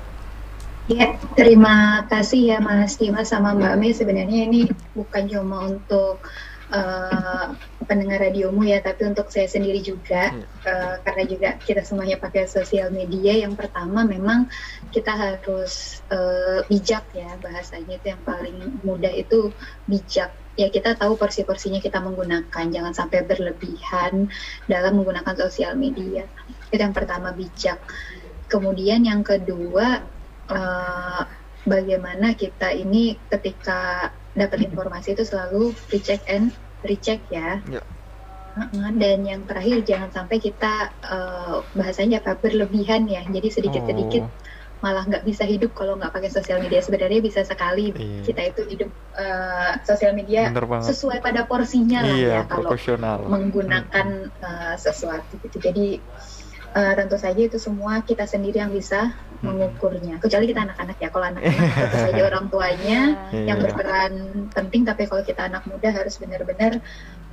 Ya, terima kasih ya Mas Dimas sama Mbak Mei. Sebenarnya ini bukan cuma untuk eh, pendengar radiomu ya, tapi untuk saya sendiri juga. Eh, karena juga kita semuanya pakai sosial media. Yang pertama memang kita harus eh, bijak ya bahasanya itu yang paling mudah itu bijak. Ya kita tahu porsi-porsinya kita menggunakan, jangan sampai berlebihan dalam menggunakan sosial media. Itu yang pertama bijak. Kemudian yang kedua eh, bagaimana kita ini ketika dapat informasi itu selalu recheck and recheck ya. Ya. Dan yang terakhir jangan sampai kita eh, bahasanya apa berlebihan ya. Jadi sedikit-sedikit Oh. malah nggak bisa hidup kalau nggak pakai sosial media. Sebenarnya bisa sekali Iya. kita itu hidup eh, sosial media sesuai pada porsinya lah Iya, ya kalau menggunakan uh, sesuatu gitu. Jadi uh, tentu saja itu semua kita sendiri yang bisa Hmm. Mengukurnya. Kecuali kita anak-anak ya. Kalau anak-anak saja orang tuanya yang Iya. berperan penting. Tapi kalau kita anak muda harus benar-benar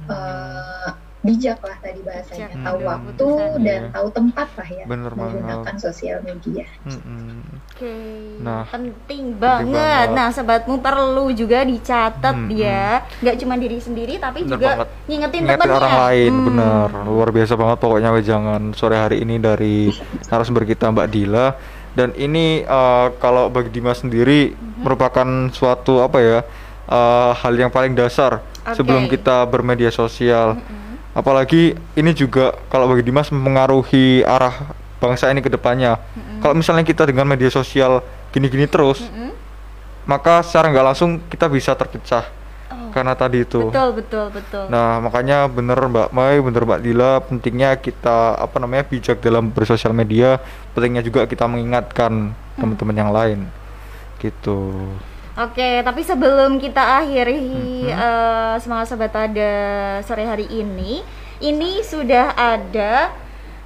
uh, bijak lah tadi bahasanya, Bijak. tahu Hmm. waktu Keputusan. dan Iya. tahu tempat lah ya Bener banget. menggunakan sosial media. Oke, Nah, penting banget. banget. Nah, sobatmu perlu juga dicatat Hmm, ya. Nggak cuma diri sendiri, tapi Bener juga banget. ngingetin, Ingetin temennya. orang lain, Hmm. bener luar biasa banget pokoknya jangan sore hari ini dari narasumber kita Mbak Dila dan ini eh, kalau bagi Dimas sendiri Mhm. merupakan suatu apa ya eh, hal yang paling dasar Oke. sebelum kita bermedia sosial Mm-mm. apalagi ini juga kalau bagi Dimas mempengaruhi arah bangsa ini ke depannya kalau misalnya kita dengan media sosial gini-gini terus Mm-mm. maka secara nggak langsung kita bisa terpecah Oh, karena tadi itu betul, betul, betul. Nah, makanya bener Mbak Mai, bener Mbak Dila, pentingnya kita apa namanya bijak dalam bersosial media, pentingnya juga kita mengingatkan teman-teman yang lain. Gitu. Oke, tapi sebelum kita akhiri Mhm. eh, semangat sobat pada sore hari ini, ini sudah ada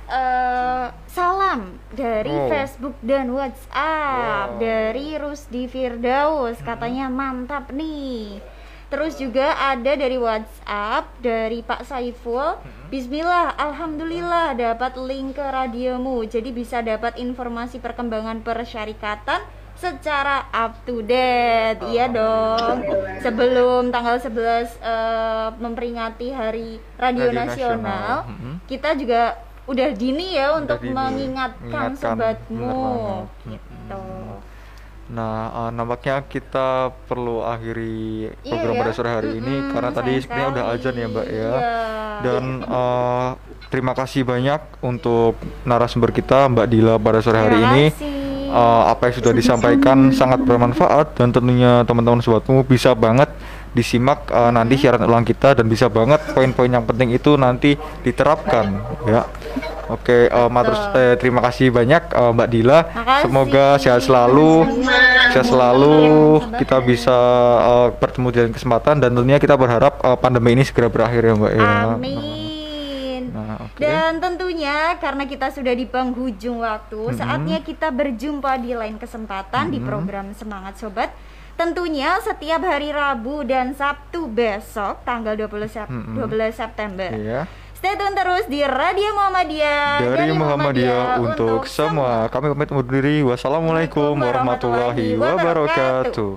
eh, salam dari Oh. Facebook dan WhatsApp Wow. dari Rusdi Firdaus, katanya mantap nih. Terus juga ada dari WhatsApp dari Pak Saiful. Bismillah, alhamdulillah dapat link ke radiomu. Jadi bisa dapat informasi perkembangan persyarikatan secara up to date. Iya dong. Sebelum tanggal 11 eh, memperingati Hari Radio, Radio Nasional, Nasional. Mhm. kita juga udah dini ya untuk dini. mengingatkan Mengingatkan, sobatmu. Gitu. Nah, eh, nampaknya kita perlu akhiri Iya program ya. pada sore hari ini Mm-mm, karena tadi sebenarnya udah azan ya, Mbak ya. Iya. Dan eh, terima kasih banyak untuk narasumber kita Mbak Dila pada sore hari Terima ini. kasih. Eh, apa yang sudah disampaikan sangat bermanfaat dan tentunya teman-teman sobatmu bisa banget disimak eh, nanti Mm-hmm. siaran ulang kita dan bisa banget poin-poin yang penting itu nanti diterapkan ya. Oke, eh, matur eh, terima kasih banyak eh, Mbak Dila. Makasih. Semoga sehat selalu, sehat selalu. Kita bisa eh, bertemu di lain kesempatan dan tentunya kita berharap eh, pandemi ini segera berakhir ya Mbak ya. Amin. Nah. Dan tentunya karena kita sudah di penghujung waktu, Mhm. saatnya kita berjumpa di lain kesempatan di Mhm. program Semangat Sobat. Tentunya setiap hari Rabu dan Sabtu besok tanggal 20, Sep- Mhm. 12 September. Iya. Stay tune terus di Radio Muhammadiyah Dari Muhammadiyah untuk semua. Kami pamit undur diri. Wassalamualaikum warahmatullahi wabarakatuh.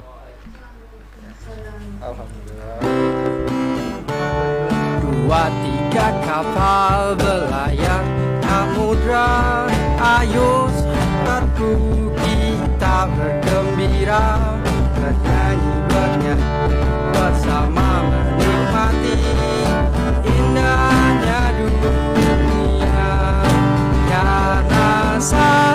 Dua tiga kapal belayar Samudra Ayo sahabatku passar.